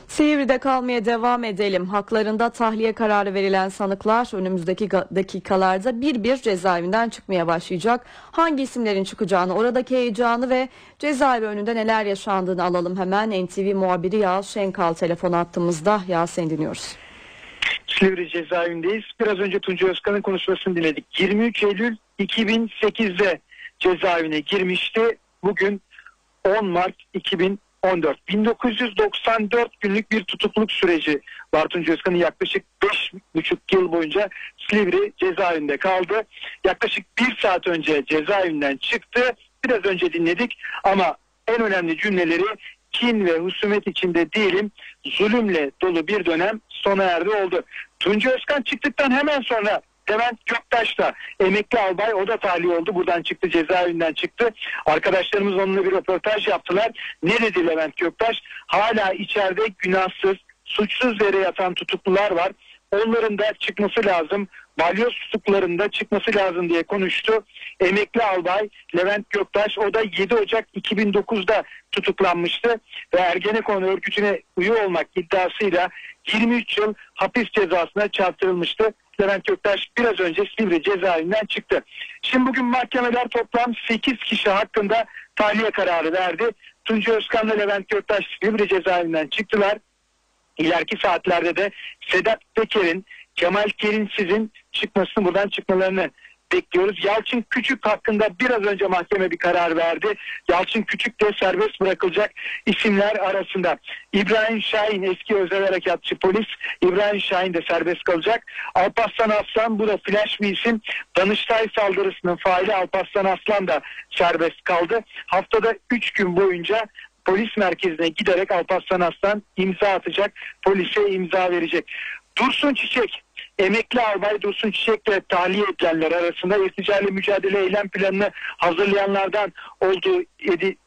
Silivri'de kalmaya devam edelim. Haklarında tahliye kararı verilen sanıklar önümüzdeki dakikalarda bir bir cezaevinden çıkmaya başlayacak. Hangi isimlerin çıkacağını, oradaki heyecanı ve cezaevi önünde neler yaşandığını alalım hemen. NTV muhabiri Yağız Şenkal telefon attığımızda. Yağız seni dinliyoruz. Silivri cezaevindeyiz. Biraz önce Tuncay Özkan'ın konuşmasını dinledik. 23 Eylül 2008'de cezaevine girmişti. Bugün 10 Mart 2014. 1994 günlük bir tutukluk süreci Tuncay Özkan'ın yaklaşık 5,5 yıl boyunca Silivri cezaevinde kaldı. Yaklaşık bir saat önce cezaevinden çıktı. Biraz önce dinledik ama en önemli cümleleri kin ve husumet içinde değilim. Zulümle dolu bir dönem sona erdi oldu. Tuncay Özkan çıktıktan hemen sonra Levent Göktaş da emekli albay o da tahliye oldu. Buradan çıktı cezaevinden çıktı. Arkadaşlarımız onunla bir röportaj yaptılar. Ne dedi Levent Göktaş? Hala içeride günahsız, suçsuz yere yatan tutuklular var. Onların da çıkması lazım. Balyoz tutuklarında çıkması lazım diye konuştu. Emekli albay Levent Göktaş o da 7 Ocak 2009'da tutuklanmıştı ve Ergenekon örgütüne üye olmak iddiasıyla 23 yıl hapis cezasına çarptırılmıştı. Levent Göktaş biraz önce Silivri cezaevinden çıktı. Şimdi bugün mahkemeler toplam 8 kişi hakkında tahliye kararı verdi. Tuncay Özkan'la Levent Göktaş Silivri cezaevinden çıktılar. İleriki saatlerde de Sedat Peker'in, Kemal Kerinsiz'in çıkmasını buradan çıkmalarını bekliyoruz. Yalçın Küçük hakkında biraz önce mahkeme bir karar verdi. Yalçın Küçük de serbest bırakılacak isimler arasında. İbrahim Şahin eski özel harekatçı polis. İbrahim Şahin de serbest kalacak. Alparslan Aslan bu da flash bir isim. Danıştay saldırısının faili Alparslan Aslan da serbest kaldı. Haftada 3 gün boyunca polis merkezine giderek Alparslan Aslan imza atacak. Polise imza verecek. Dursun Çiçek emekli albay Dursun Çiçek'le tahliye edilenler arasında irticayla mücadele eylem planını hazırlayanlardan olduğu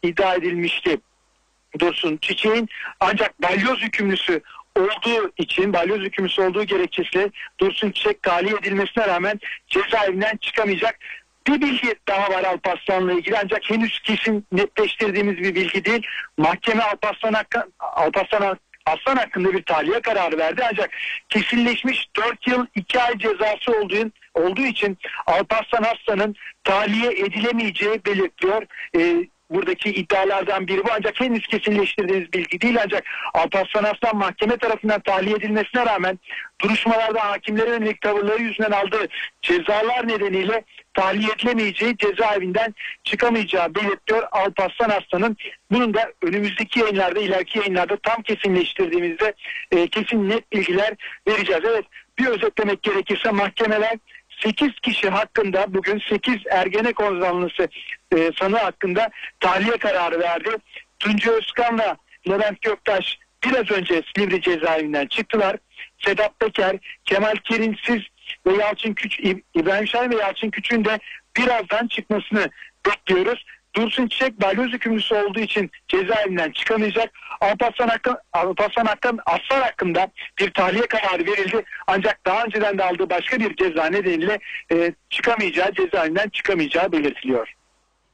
iddia edilmişti. Dursun Çiçek'in ancak balyoz hükümlüsü olduğu için balyoz hükümlüsü olduğu gerekçesiyle Dursun Çiçek tahliye edilmesine rağmen cezaevinden çıkamayacak. Bir bilgi daha var Alparslan'la ilgili ancak henüz kesin netleştirdiğimiz bir bilgi değil. Mahkeme Alparslan, Alparslan Aslan hakkında bir tahliye kararı verdi ancak kesinleşmiş 4 yıl 2 ay cezası olduğu, olduğu için Alparslan Aslan'ın tahliye edilemeyeceği belirtiliyor. Ee, buradaki iddialardan biri bu ancak henüz kesinleştirdiğiniz bilgi değil ancak Alparslan Aslan mahkeme tarafından tahliye edilmesine rağmen duruşmalarda hakimlere yönelik tavırları yüzünden aldığı cezalar nedeniyle tahliye edilemeyeceği cezaevinden çıkamayacağı belirtiyor Alparslan Aslan'ın. Bunun da önümüzdeki yayınlarda ileriki yayınlarda tam kesinleştirdiğimizde e, kesin net bilgiler vereceğiz. Evet bir özetlemek gerekirse mahkemeler 8 kişi hakkında bugün 8 Ergenekon zanlısı e, sanığı hakkında tahliye kararı verdi. Tunca Özkan'la Levent Göktaş biraz önce Silivri cezaevinden çıktılar. Sedat Peker, Kemal Kerimsiz ve Yalçın Küç, İb- İbrahim Şahin ve Yalçın Küçük'ün de birazdan çıkmasını bekliyoruz. Dursun Çiçek balyoz hükümlüsü olduğu için cezaevinden çıkamayacak. Alparslan, hakkı, Alparslan hakkı, Aslan hakkında bir tahliye kararı verildi. Ancak daha önceden de aldığı başka bir ceza nedeniyle e, çıkamayacağı, cezaevinden çıkamayacağı belirtiliyor.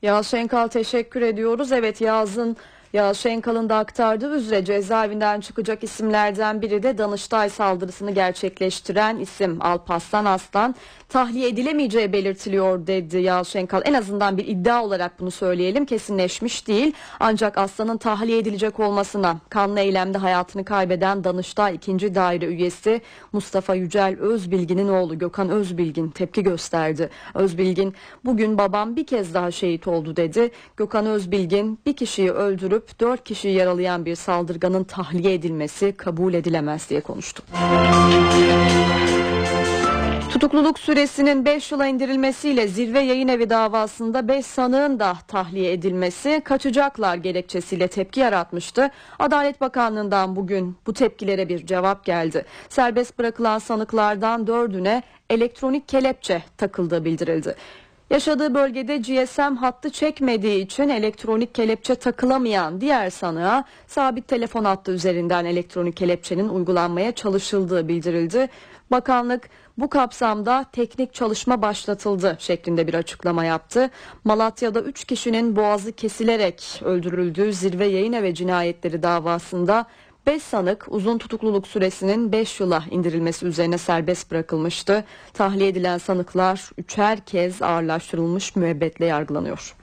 Yağız Şenkal teşekkür ediyoruz. Evet Yağız'ın Yağız Şenkal'ın da aktardığı üzere cezaevinden çıkacak isimlerden biri de Danıştay saldırısını gerçekleştiren isim Alparslan Aslan. Tahliye edilemeyeceği belirtiliyor dedi Yağız Şenkal. En azından bir iddia olarak bunu söyleyelim kesinleşmiş değil. Ancak Aslan'ın tahliye edilecek olmasına kanlı eylemde hayatını kaybeden Danıştay 2. Daire üyesi Mustafa Yücel Özbilgin'in oğlu Gökhan Özbilgin tepki gösterdi. Özbilgin bugün babam bir kez daha şehit oldu dedi. Gökhan Özbilgin bir kişiyi öldürüp dört kişiyi yaralayan bir saldırganın tahliye edilmesi kabul edilemez diye konuştu. Tutukluluk süresinin 5 yıla indirilmesiyle zirve yayın evi davasında 5 sanığın da tahliye edilmesi kaçacaklar gerekçesiyle tepki yaratmıştı. Adalet Bakanlığı'ndan bugün bu tepkilere bir cevap geldi. Serbest bırakılan sanıklardan dördüne elektronik kelepçe takıldığı bildirildi. Yaşadığı bölgede GSM hattı çekmediği için elektronik kelepçe takılamayan diğer sanığa sabit telefon hattı üzerinden elektronik kelepçenin uygulanmaya çalışıldığı bildirildi. Bakanlık bu kapsamda teknik çalışma başlatıldı şeklinde bir açıklama yaptı. Malatya'da 3 kişinin boğazı kesilerek öldürüldüğü zirve yayın evi cinayetleri davasında 5 sanık uzun tutukluluk süresinin 5 yıla indirilmesi üzerine serbest bırakılmıştı. Tahliye edilen sanıklar üçer kez ağırlaştırılmış müebbetle yargılanıyor.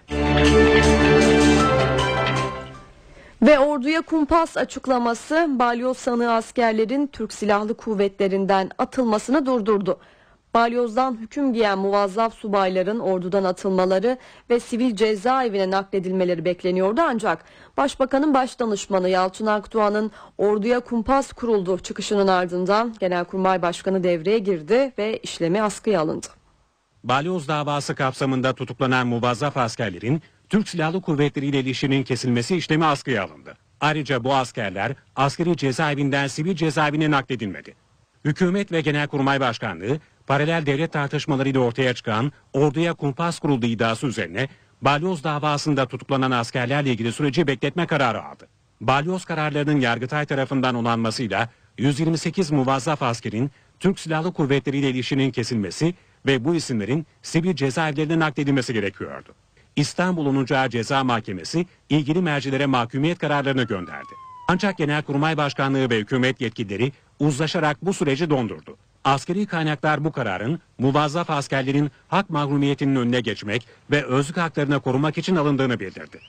Ve orduya kumpas açıklaması balyoz sanığı askerlerin Türk Silahlı Kuvvetlerinden atılmasını durdurdu. Balyoz'dan hüküm giyen muvazzaf subayların ordudan atılmaları ve sivil cezaevine nakledilmeleri bekleniyordu ancak Başbakanın Başdanışmanı Yalçın Akdoğan'ın orduya kumpas kuruldu çıkışının ardından Genelkurmay Başkanı devreye girdi ve işlemi askıya alındı. Balyoz davası kapsamında tutuklanan muvazzaf askerlerin Türk Silahlı Kuvvetleri ile ilişkinin kesilmesi işlemi askıya alındı. Ayrıca bu askerler askeri cezaevinden sivil cezaevine nakledilmedi. Hükümet ve Genelkurmay Başkanlığı paralel devlet tartışmalarıyla ortaya çıkan orduya kumpas kurulduğu iddiası üzerine Balyoz davasında tutuklanan askerlerle ilgili süreci bekletme kararı aldı. Balyoz kararlarının Yargıtay tarafından onanmasıyla 128 muvazzaf askerin Türk Silahlı Kuvvetleri ile ilişkinin kesilmesi ve bu isimlerin sivil cezaevlerine nakledilmesi gerekiyordu. İstanbul 10. Ağır Ceza Mahkemesi ilgili mercilere mahkumiyet kararlarını gönderdi. Ancak Genelkurmay Başkanlığı ve hükümet yetkilileri uzlaşarak bu süreci dondurdu. Askeri kaynaklar bu kararın muvazzaf askerlerin hak mahrumiyetinin önüne geçmek ve özlük haklarını korumak için alındığını bildirdi.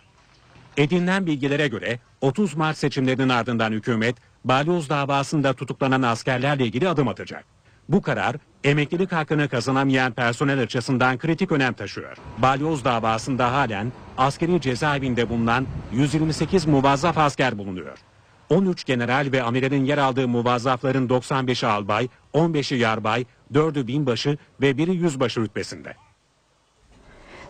Edinilen bilgilere göre 30 Mart seçimlerinin ardından hükümet balyoz davasında tutuklanan askerlerle ilgili adım atacak. Bu karar emeklilik hakkını kazanamayan personel açısından kritik önem taşıyor. Balyoz davasında halen askeri cezaevinde bulunan 128 muvazzaf asker bulunuyor. 13 general ve amiralin yer aldığı muvazzafların 95'i albay, 15'i yarbay, 4'ü binbaşı ve 1'i yüzbaşı rütbesinde.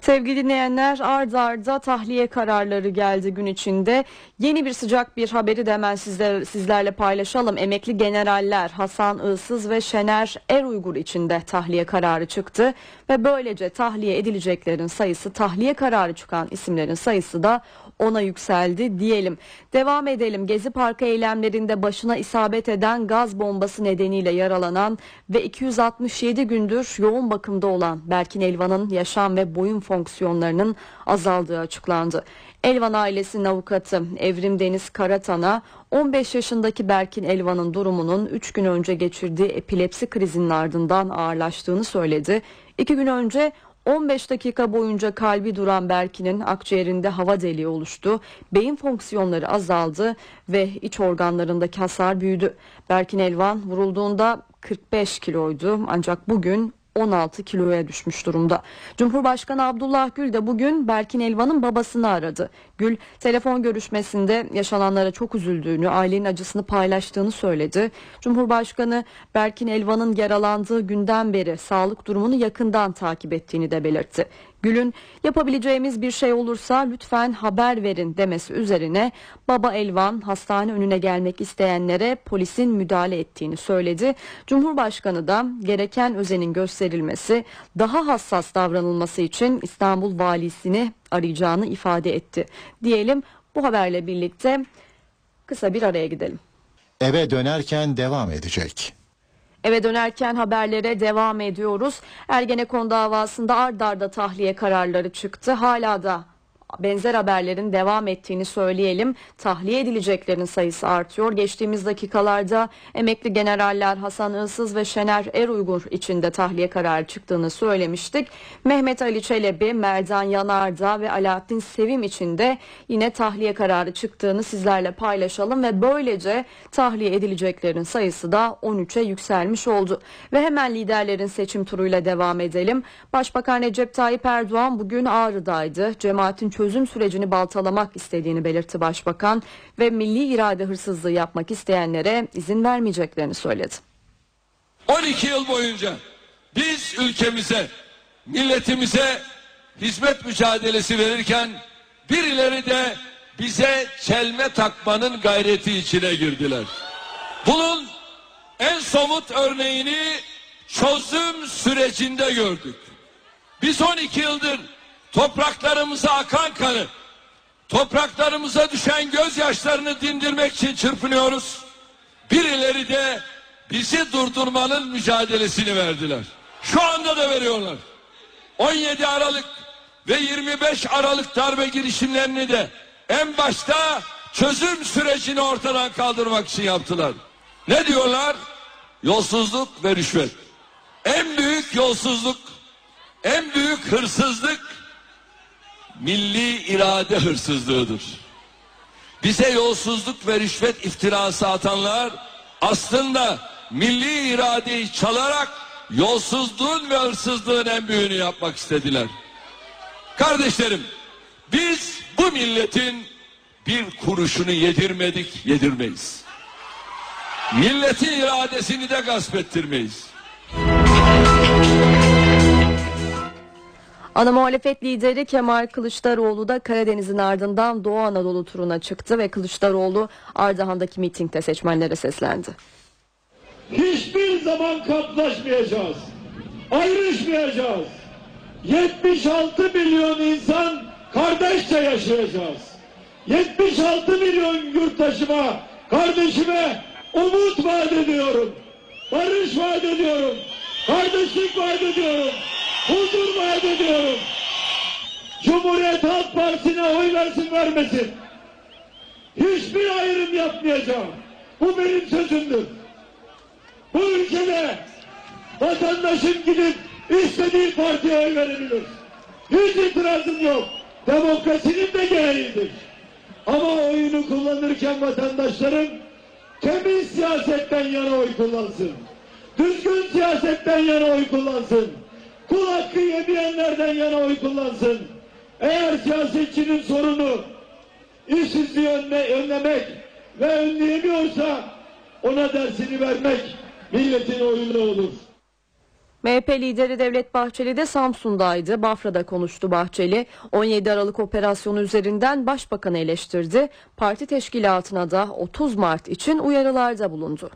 Sevgili dinleyenler ard arda tahliye kararları geldi gün içinde. Yeni bir sıcak bir haberi de hemen sizler, sizlerle paylaşalım. Emekli generaller Hasan Iğsız ve Şener Er Uygur için de tahliye kararı çıktı. Ve böylece tahliye edileceklerin sayısı tahliye kararı çıkan isimlerin sayısı da ona yükseldi diyelim. Devam edelim. Gezi Parkı eylemlerinde başına isabet eden gaz bombası nedeniyle yaralanan ve 267 gündür yoğun bakımda olan Berkin Elvan'ın yaşam ve boyun fonksiyonlarının azaldığı açıklandı. Elvan ailesinin avukatı Evrim Deniz Karatan'a 15 yaşındaki Berkin Elvan'ın durumunun 3 gün önce geçirdiği epilepsi krizinin ardından ağırlaştığını söyledi. 2 gün önce 15 dakika boyunca kalbi duran Berkin'in akciğerinde hava deliği oluştu, beyin fonksiyonları azaldı ve iç organlarındaki hasar büyüdü. Berkin Elvan vurulduğunda 45 kiloydu ancak bugün 16 kiloya düşmüş durumda. Cumhurbaşkanı Abdullah Gül de bugün Berkin Elvan'ın babasını aradı. Gül telefon görüşmesinde yaşananlara çok üzüldüğünü, ailenin acısını paylaştığını söyledi. Cumhurbaşkanı Berkin Elvan'ın yaralandığı günden beri sağlık durumunu yakından takip ettiğini de belirtti. Gül'ün yapabileceğimiz bir şey olursa lütfen haber verin demesi üzerine baba Elvan hastane önüne gelmek isteyenlere polisin müdahale ettiğini söyledi. Cumhurbaşkanı da gereken özenin gösterilmesi, daha hassas davranılması için İstanbul valisini arayacağını ifade etti. Diyelim bu haberle birlikte kısa bir araya gidelim. Eve dönerken devam edecek. Eve dönerken haberlere devam ediyoruz. Ergenekon davasında ard arda tahliye kararları çıktı. Hala da benzer haberlerin devam ettiğini söyleyelim. Tahliye edileceklerin sayısı artıyor. Geçtiğimiz dakikalarda emekli generaller Hasan Iğsız ve Şener Eruygur için de tahliye kararı çıktığını söylemiştik. Mehmet Ali Çelebi, Merdan Yanardağ ve Alaaddin Sevim için de yine tahliye kararı çıktığını sizlerle paylaşalım ve böylece tahliye edileceklerin sayısı da 13'e yükselmiş oldu. Ve hemen liderlerin seçim turuyla devam edelim. Başbakan Recep Tayyip Erdoğan bugün Ağrı'daydı. Cemaatin çözüm sürecini baltalamak istediğini belirtti başbakan ve milli irade hırsızlığı yapmak isteyenlere izin vermeyeceklerini söyledi. 12 yıl boyunca biz ülkemize, milletimize hizmet mücadelesi verirken birileri de bize çelme takmanın gayreti içine girdiler. Bunun en somut örneğini çözüm sürecinde gördük. Biz 12 yıldır topraklarımıza akan kanı, topraklarımıza düşen gözyaşlarını dindirmek için çırpınıyoruz. Birileri de bizi durdurmanın mücadelesini verdiler. Şu anda da veriyorlar. 17 Aralık ve 25 Aralık darbe girişimlerini de en başta çözüm sürecini ortadan kaldırmak için yaptılar. Ne diyorlar? Yolsuzluk ve rüşvet. En büyük yolsuzluk, en büyük hırsızlık milli irade hırsızlığıdır. Bize yolsuzluk ve rüşvet iftirası atanlar aslında milli iradeyi çalarak yolsuzluğun ve hırsızlığın en büyüğünü yapmak istediler. Kardeşlerim biz bu milletin bir kuruşunu yedirmedik, yedirmeyiz. Milletin iradesini de gasp ettirmeyiz. Ana muhalefet lideri Kemal Kılıçdaroğlu da Karadeniz'in ardından Doğu Anadolu turuna çıktı ve Kılıçdaroğlu Ardahan'daki mitingde seçmenlere seslendi. Hiçbir zaman kaplaşmayacağız. Ayrışmayacağız. 76 milyon insan kardeşçe yaşayacağız. 76 milyon yurttaşıma, kardeşime umut vaat ediyorum. Barış vaat ediyorum. Kardeşlik vaat ediyorum. Huzur vaat ediyorum. Cumhuriyet Halk Partisi'ne oy versin vermesin. Hiçbir ayrım yapmayacağım. Bu benim sözümdür. Bu ülkede vatandaşın gidip istediği partiye oy verebilir. Hiç itirazım yok. Demokrasinin de gereğidir. Ama oyunu kullanırken vatandaşların temiz siyasetten yana oy kullansın. Düzgün siyasetten yana oy kullansın. Kul hakkı yemeyenlerden yana oy kullansın. Eğer siyasetçinin sorunu işsizliği önle, önlemek ve önleyemiyorsa ona dersini vermek milletin oyunu olur. MHP lideri Devlet Bahçeli de Samsun'daydı. Bafra'da konuştu Bahçeli. 17 Aralık operasyonu üzerinden başbakanı eleştirdi. Parti teşkilatına da 30 Mart için uyarılarda bulundu.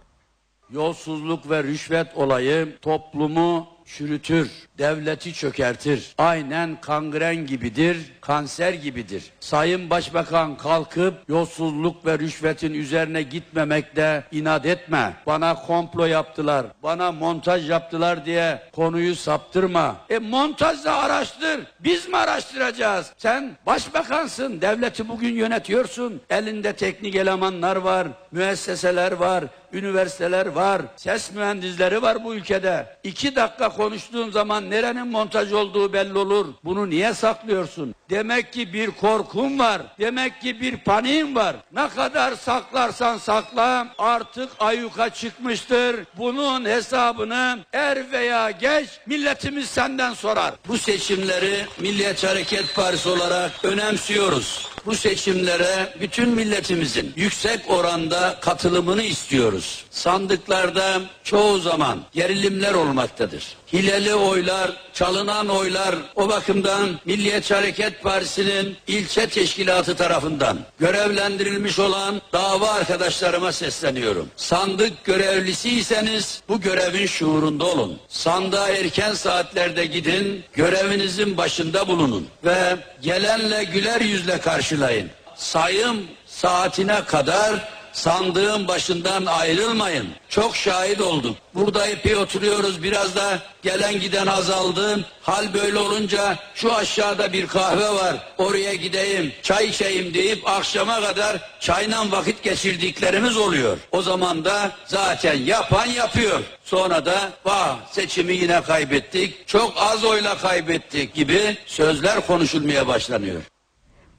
Yolsuzluk ve rüşvet olayı toplumu çürütür, devleti çökertir. Aynen kangren gibidir, kanser gibidir. Sayın Başbakan kalkıp yolsuzluk ve rüşvetin üzerine gitmemekte inat etme. Bana komplo yaptılar, bana montaj yaptılar diye konuyu saptırma. E montajla araştır. Biz mi araştıracağız? Sen başbakansın, devleti bugün yönetiyorsun. Elinde teknik elemanlar var, müesseseler var, üniversiteler var, ses mühendisleri var bu ülkede. İki dakika konuştuğun zaman nerenin montaj olduğu belli olur. Bunu niye saklıyorsun? Demek ki bir korkun var. Demek ki bir paniğin var. Ne kadar saklarsan sakla artık ayyuka çıkmıştır. Bunun hesabını er veya geç milletimiz senden sorar. Bu seçimleri Milliyetçi Hareket Partisi olarak önemsiyoruz. Bu seçimlere bütün milletimizin yüksek oranda katılımını istiyoruz. Sandıklarda çoğu zaman gerilimler olmaktadır. Hileli oylar, çalınan oylar o bakımdan Milliyetçi Hareket Partisi'nin ilçe teşkilatı tarafından görevlendirilmiş olan dava arkadaşlarıma sesleniyorum. Sandık görevlisiyseniz bu görevin şuurunda olun. Sandığa erken saatlerde gidin, görevinizin başında bulunun ve gelenle güler yüzle karşılayın. Sayım saatine kadar sandığın başından ayrılmayın. Çok şahit olduk. Burada epey oturuyoruz. Biraz da gelen giden azaldı. Hal böyle olunca şu aşağıda bir kahve var. Oraya gideyim, çay içeyim deyip akşama kadar çayla vakit geçirdiklerimiz oluyor. O zaman da zaten yapan yapıyor. Sonra da vah seçimi yine kaybettik. Çok az oyla kaybettik gibi sözler konuşulmaya başlanıyor.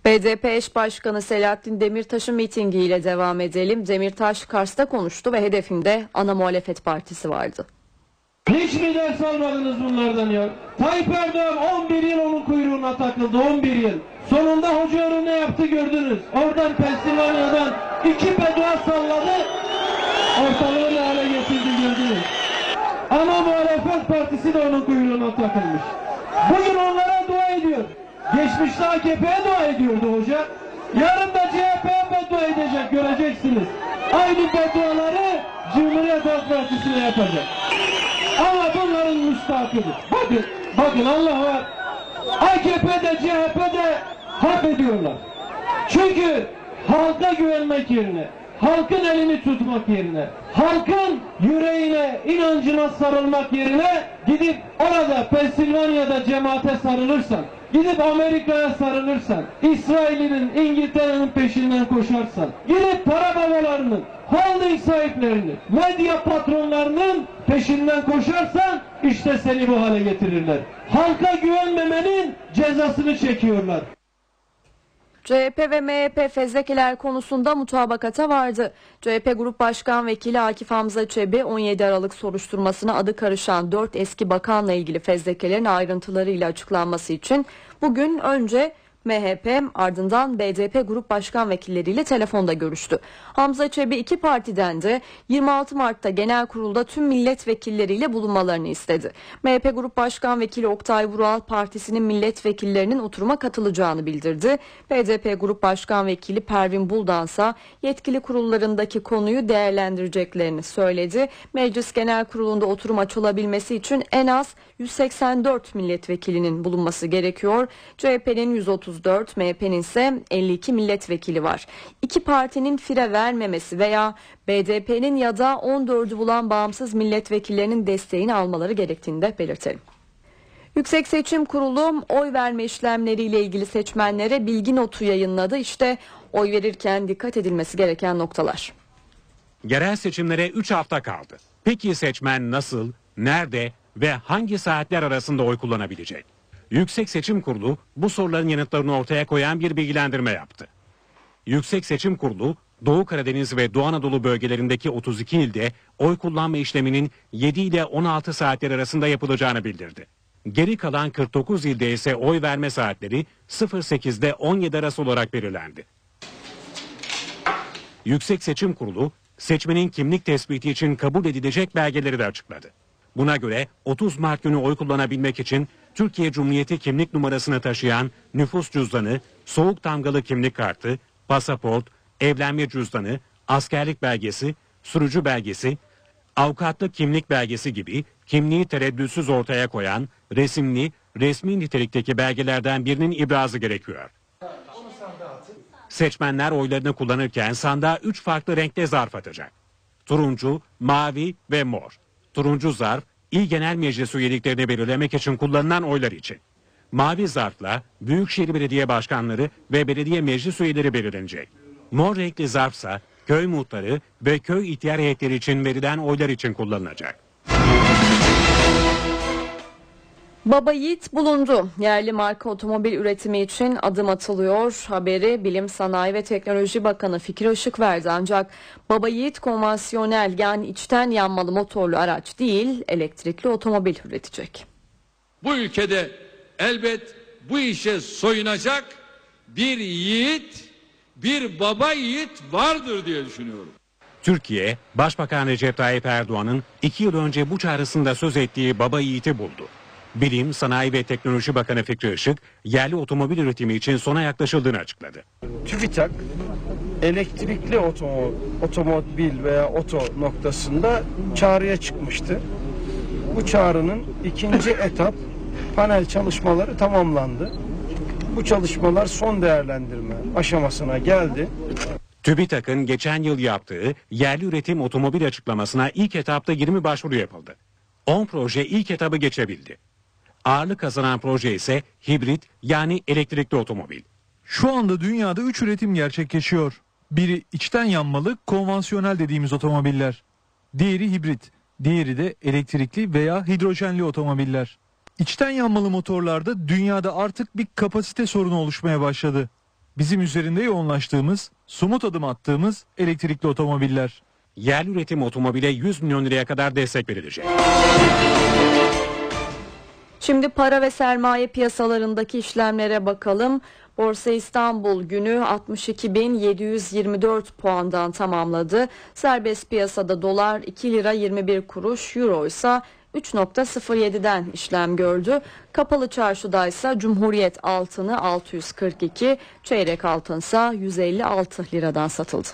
BDP eş başkanı Selahattin Demirtaş'ın mitingiyle devam edelim. Demirtaş Kars'ta konuştu ve hedefinde ana muhalefet partisi vardı. Hiç mi ders almadınız bunlardan ya? Tayyip Erdoğan 11 yıl onun kuyruğuna takıldı 11 yıl. Sonunda hoca onu ne yaptı gördünüz. Oradan Pensilvanya'dan iki bedua salladı. Ortalığı ne hale getirdi gördünüz. Ana muhalefet partisi de onun kuyruğuna takılmış. Bugün onlara dua ediyor. Geçmişte AKP'ye dua ediyordu hoca. Yarın da CHP'ye beddua edecek göreceksiniz. Aynı bedduaları Cumhuriyet Halk Partisi'ne yapacak. Ama bunların müstahakidir. Bakın, bakın Allah var. AKP'de CHP'de hak ediyorlar. Çünkü halka güvenmek yerine, halkın elini tutmak yerine, halkın yüreğine, inancına sarılmak yerine gidip orada Pensilvanya'da cemaate sarılırsan, gidip Amerika'ya sarılırsan, İsrail'in, İngiltere'nin peşinden koşarsan, gidip para babalarının, holding sahiplerinin, medya patronlarının peşinden koşarsan işte seni bu hale getirirler. Halka güvenmemenin cezasını çekiyorlar. CHP ve MHP fezlekeler konusunda mutabakata vardı. CHP Grup Başkan Vekili Akif Hamza Çebi 17 Aralık soruşturmasına adı karışan 4 eski bakanla ilgili fezlekelerin ayrıntılarıyla açıklanması için bugün önce MHP ardından BDP Grup Başkan Vekilleriyle telefonda görüştü. Hamza Çebi iki partiden de 26 Mart'ta genel kurulda tüm milletvekilleriyle bulunmalarını istedi. MHP Grup Başkan Vekili Oktay Vural partisinin milletvekillerinin oturuma katılacağını bildirdi. BDP Grup Başkan Vekili Pervin Buldansa yetkili kurullarındaki konuyu değerlendireceklerini söyledi. Meclis Genel Kurulu'nda oturum açılabilmesi için en az 184 milletvekilinin bulunması gerekiyor. CHP'nin 134, MHP'nin ise 52 milletvekili var. İki partinin fire vermemesi veya BDP'nin ya da 14'ü bulan bağımsız milletvekillerinin desteğini almaları gerektiğini de belirtelim. Yüksek Seçim Kurulu oy verme işlemleriyle ilgili seçmenlere bilgi notu yayınladı. İşte oy verirken dikkat edilmesi gereken noktalar. Yerel seçimlere 3 hafta kaldı. Peki seçmen nasıl, nerede ve hangi saatler arasında oy kullanabilecek? Yüksek Seçim Kurulu bu soruların yanıtlarını ortaya koyan bir bilgilendirme yaptı. Yüksek Seçim Kurulu Doğu Karadeniz ve Doğu Anadolu bölgelerindeki 32 ilde oy kullanma işleminin 7 ile 16 saatler arasında yapılacağını bildirdi. Geri kalan 49 ilde ise oy verme saatleri 08'de 17 arası olarak belirlendi. Yüksek Seçim Kurulu seçmenin kimlik tespiti için kabul edilecek belgeleri de açıkladı. Buna göre 30 Mart günü oy kullanabilmek için Türkiye Cumhuriyeti kimlik numarasını taşıyan nüfus cüzdanı, soğuk damgalı kimlik kartı, pasaport, evlenme cüzdanı, askerlik belgesi, sürücü belgesi, avukatlık kimlik belgesi gibi kimliği tereddütsüz ortaya koyan resimli, resmi nitelikteki belgelerden birinin ibrazı gerekiyor. Seçmenler oylarını kullanırken sandığa 3 farklı renkte zarf atacak. Turuncu, mavi ve mor. Turuncu zarf, İl Genel Meclis üyeliklerini belirlemek için kullanılan oylar için. Mavi zarfla Büyükşehir Belediye Başkanları ve Belediye Meclis üyeleri belirlenecek. Mor renkli zarfsa köy muhtarı ve köy ihtiyar heyetleri için verilen oylar için kullanılacak. Baba Yiğit bulundu. Yerli marka otomobil üretimi için adım atılıyor. Haberi Bilim Sanayi ve Teknoloji Bakanı Fikri Işık verdi. Ancak Baba Yiğit konvansiyonel yani içten yanmalı motorlu araç değil elektrikli otomobil üretecek. Bu ülkede elbet bu işe soyunacak bir yiğit, bir baba yiğit vardır diye düşünüyorum. Türkiye, Başbakan Recep Tayyip Erdoğan'ın iki yıl önce bu çağrısında söz ettiği baba yiğiti buldu. Bilim, Sanayi ve Teknoloji Bakanı Fikri Işık, yerli otomobil üretimi için sona yaklaşıldığını açıkladı. TÜBİTAK elektrikli otomo, otomobil veya oto noktasında çağrıya çıkmıştı. Bu çağrının ikinci [LAUGHS] etap panel çalışmaları tamamlandı. Bu çalışmalar son değerlendirme aşamasına geldi. TÜBİTAK'ın geçen yıl yaptığı yerli üretim otomobil açıklamasına ilk etapta 20 başvuru yapıldı. 10 proje ilk etabı geçebildi. Ağırlık kazanan proje ise hibrit yani elektrikli otomobil. Şu anda dünyada 3 üretim gerçekleşiyor. Biri içten yanmalı konvansiyonel dediğimiz otomobiller. Diğeri hibrit. Diğeri de elektrikli veya hidrojenli otomobiller. İçten yanmalı motorlarda dünyada artık bir kapasite sorunu oluşmaya başladı. Bizim üzerinde yoğunlaştığımız, somut adım attığımız elektrikli otomobiller. Yerli üretim otomobile 100 milyon liraya kadar destek verilecek. Şimdi para ve sermaye piyasalarındaki işlemlere bakalım. Borsa İstanbul günü 62.724 puandan tamamladı. Serbest piyasada dolar 2 lira 21 kuruş, euro ise 3.07'den işlem gördü. Kapalı çarşıda ise Cumhuriyet altını 642, çeyrek altınsa 156 liradan satıldı.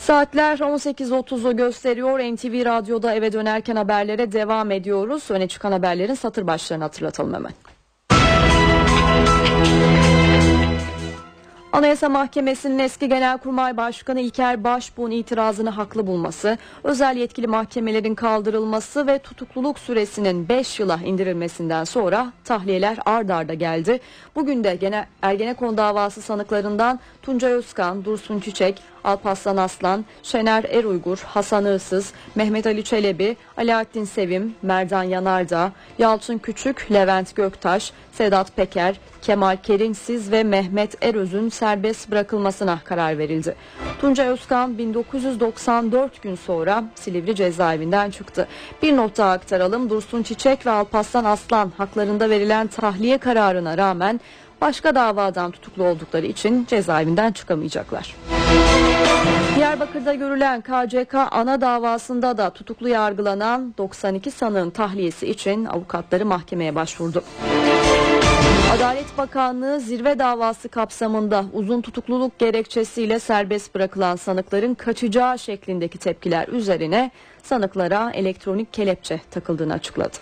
Saatler 18.30'u gösteriyor. NTV Radyo'da eve dönerken haberlere devam ediyoruz. Öne çıkan haberlerin satır başlarını hatırlatalım hemen. Anayasa Mahkemesi'nin eski Genelkurmay Başkanı İlker Başbuğ'un itirazını haklı bulması, özel yetkili mahkemelerin kaldırılması ve tutukluluk süresinin 5 yıla indirilmesinden sonra tahliyeler ard arda geldi. Bugün de gene Ergenekon davası sanıklarından Tuncay Özkan, Dursun Çiçek, Alparslan Aslan, Şener Eruygur, Hasan Iğsız, Mehmet Ali Çelebi, Alaaddin Sevim, Merdan Yanardağ, Yalçın Küçük, Levent Göktaş, Sedat Peker, Kemal Kerinsiz ve Mehmet Eröz'ün serbest bırakılmasına karar verildi. Tuncay Özkan 1994 gün sonra Silivri cezaevinden çıktı. Bir not daha aktaralım. Dursun Çiçek ve Alparslan Aslan haklarında verilen tahliye kararına rağmen başka davadan tutuklu oldukları için cezaevinden çıkamayacaklar. Diyarbakır'da görülen KCK ana davasında da tutuklu yargılanan 92 sanığın tahliyesi için avukatları mahkemeye başvurdu. Adalet Bakanlığı zirve davası kapsamında uzun tutukluluk gerekçesiyle serbest bırakılan sanıkların kaçacağı şeklindeki tepkiler üzerine sanıklara elektronik kelepçe takıldığını açıkladı.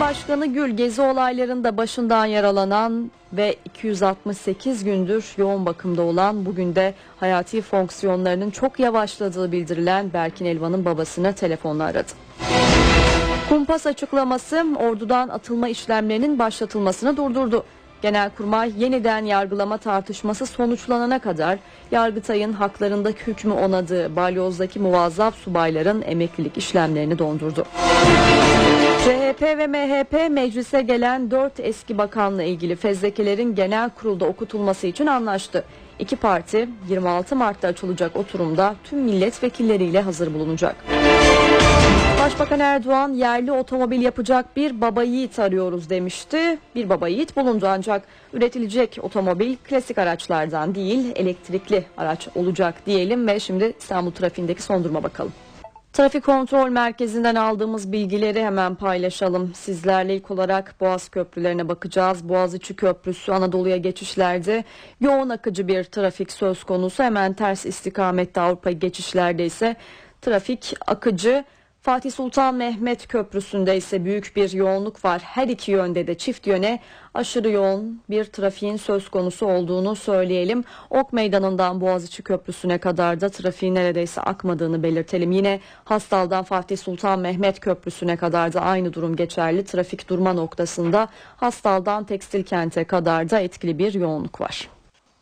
Cumhurbaşkanı Gül gezi olaylarında başından yaralanan ve 268 gündür yoğun bakımda olan bugün de hayati fonksiyonlarının çok yavaşladığı bildirilen Berkin Elvan'ın babasını telefonla aradı. Kumpas açıklaması ordudan atılma işlemlerinin başlatılmasını durdurdu. Genelkurmay yeniden yargılama tartışması sonuçlanana kadar Yargıtay'ın haklarındaki hükmü onadığı balyozdaki muvazzaf subayların emeklilik işlemlerini dondurdu. CHP ve MHP meclise gelen 4 eski bakanla ilgili fezlekelerin genel kurulda okutulması için anlaştı. İki parti 26 Mart'ta açılacak oturumda tüm milletvekilleriyle hazır bulunacak. Başbakan Erdoğan yerli otomobil yapacak bir baba yiğit arıyoruz demişti. Bir baba yiğit bulundu ancak üretilecek otomobil klasik araçlardan değil elektrikli araç olacak diyelim ve şimdi İstanbul trafiğindeki son duruma bakalım. Trafik Kontrol Merkezi'nden aldığımız bilgileri hemen paylaşalım. Sizlerle ilk olarak Boğaz köprülerine bakacağız. Boğaziçi Köprüsü Anadolu'ya geçişlerde yoğun akıcı bir trafik söz konusu. Hemen ters istikamette Avrupa geçişlerde ise trafik akıcı Fatih Sultan Mehmet Köprüsü'nde ise büyük bir yoğunluk var. Her iki yönde de çift yöne aşırı yoğun bir trafiğin söz konusu olduğunu söyleyelim. Ok Meydanı'ndan Boğaziçi Köprüsü'ne kadar da trafiğin neredeyse akmadığını belirtelim. Yine Hastal'dan Fatih Sultan Mehmet Köprüsü'ne kadar da aynı durum geçerli. Trafik durma noktasında Hastal'dan Tekstil Kent'e kadar da etkili bir yoğunluk var.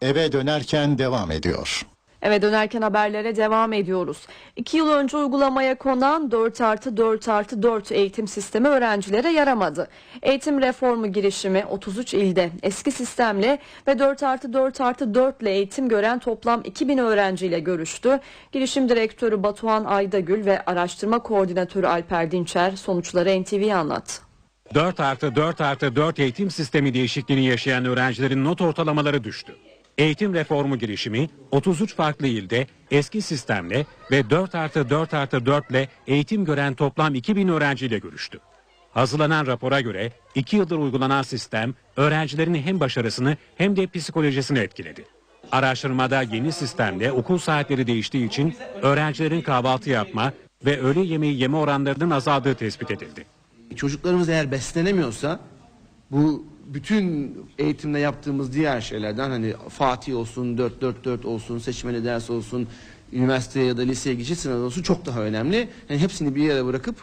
Eve dönerken devam ediyor. Eve dönerken haberlere devam ediyoruz. İki yıl önce uygulamaya konan 4 artı 4 artı 4 eğitim sistemi öğrencilere yaramadı. Eğitim reformu girişimi 33 ilde eski sistemle ve 4 artı 4 artı 4 ile eğitim gören toplam 2000 öğrenciyle görüştü. Girişim direktörü Batuhan Aydagül ve araştırma koordinatörü Alper Dinçer sonuçları NTV'ye anlattı. 4 artı 4 artı 4 eğitim sistemi değişikliğini yaşayan öğrencilerin not ortalamaları düştü. Eğitim reformu girişimi 33 farklı ilde eski sistemle ve 4 artı 4 artı 4 ile eğitim gören toplam 2000 öğrenciyle görüştü. Hazırlanan rapora göre 2 yıldır uygulanan sistem öğrencilerin hem başarısını hem de psikolojisini etkiledi. Araştırmada yeni sistemle okul saatleri değiştiği için öğrencilerin kahvaltı yapma ve öğle yemeği yeme oranlarının azaldığı tespit edildi. Çocuklarımız eğer beslenemiyorsa bu bütün eğitimde yaptığımız diğer şeylerden hani Fatih olsun, 444 olsun, seçmeli ders olsun, üniversiteye ya da liseye geçiş sınavı olsun çok daha önemli. Yani hepsini bir yere bırakıp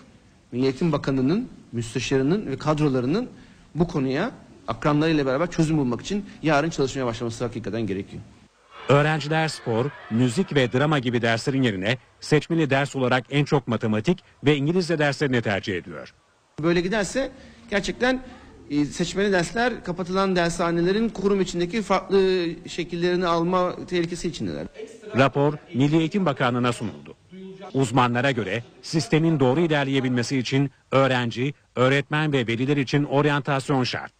Milli Eğitim Bakanı'nın, müsteşarının ve kadrolarının bu konuya akranlarıyla beraber çözüm bulmak için yarın çalışmaya başlaması hakikaten gerekiyor. Öğrenciler spor, müzik ve drama gibi derslerin yerine seçmeli ders olarak en çok matematik ve İngilizce derslerini tercih ediyor. Böyle giderse gerçekten seçmeli dersler kapatılan dershanelerin kurum içindeki farklı şekillerini alma tehlikesi içindeler. Rapor Milli Eğitim Bakanlığı'na sunuldu. Uzmanlara göre sistemin doğru ilerleyebilmesi için öğrenci, öğretmen ve veliler için oryantasyon şart.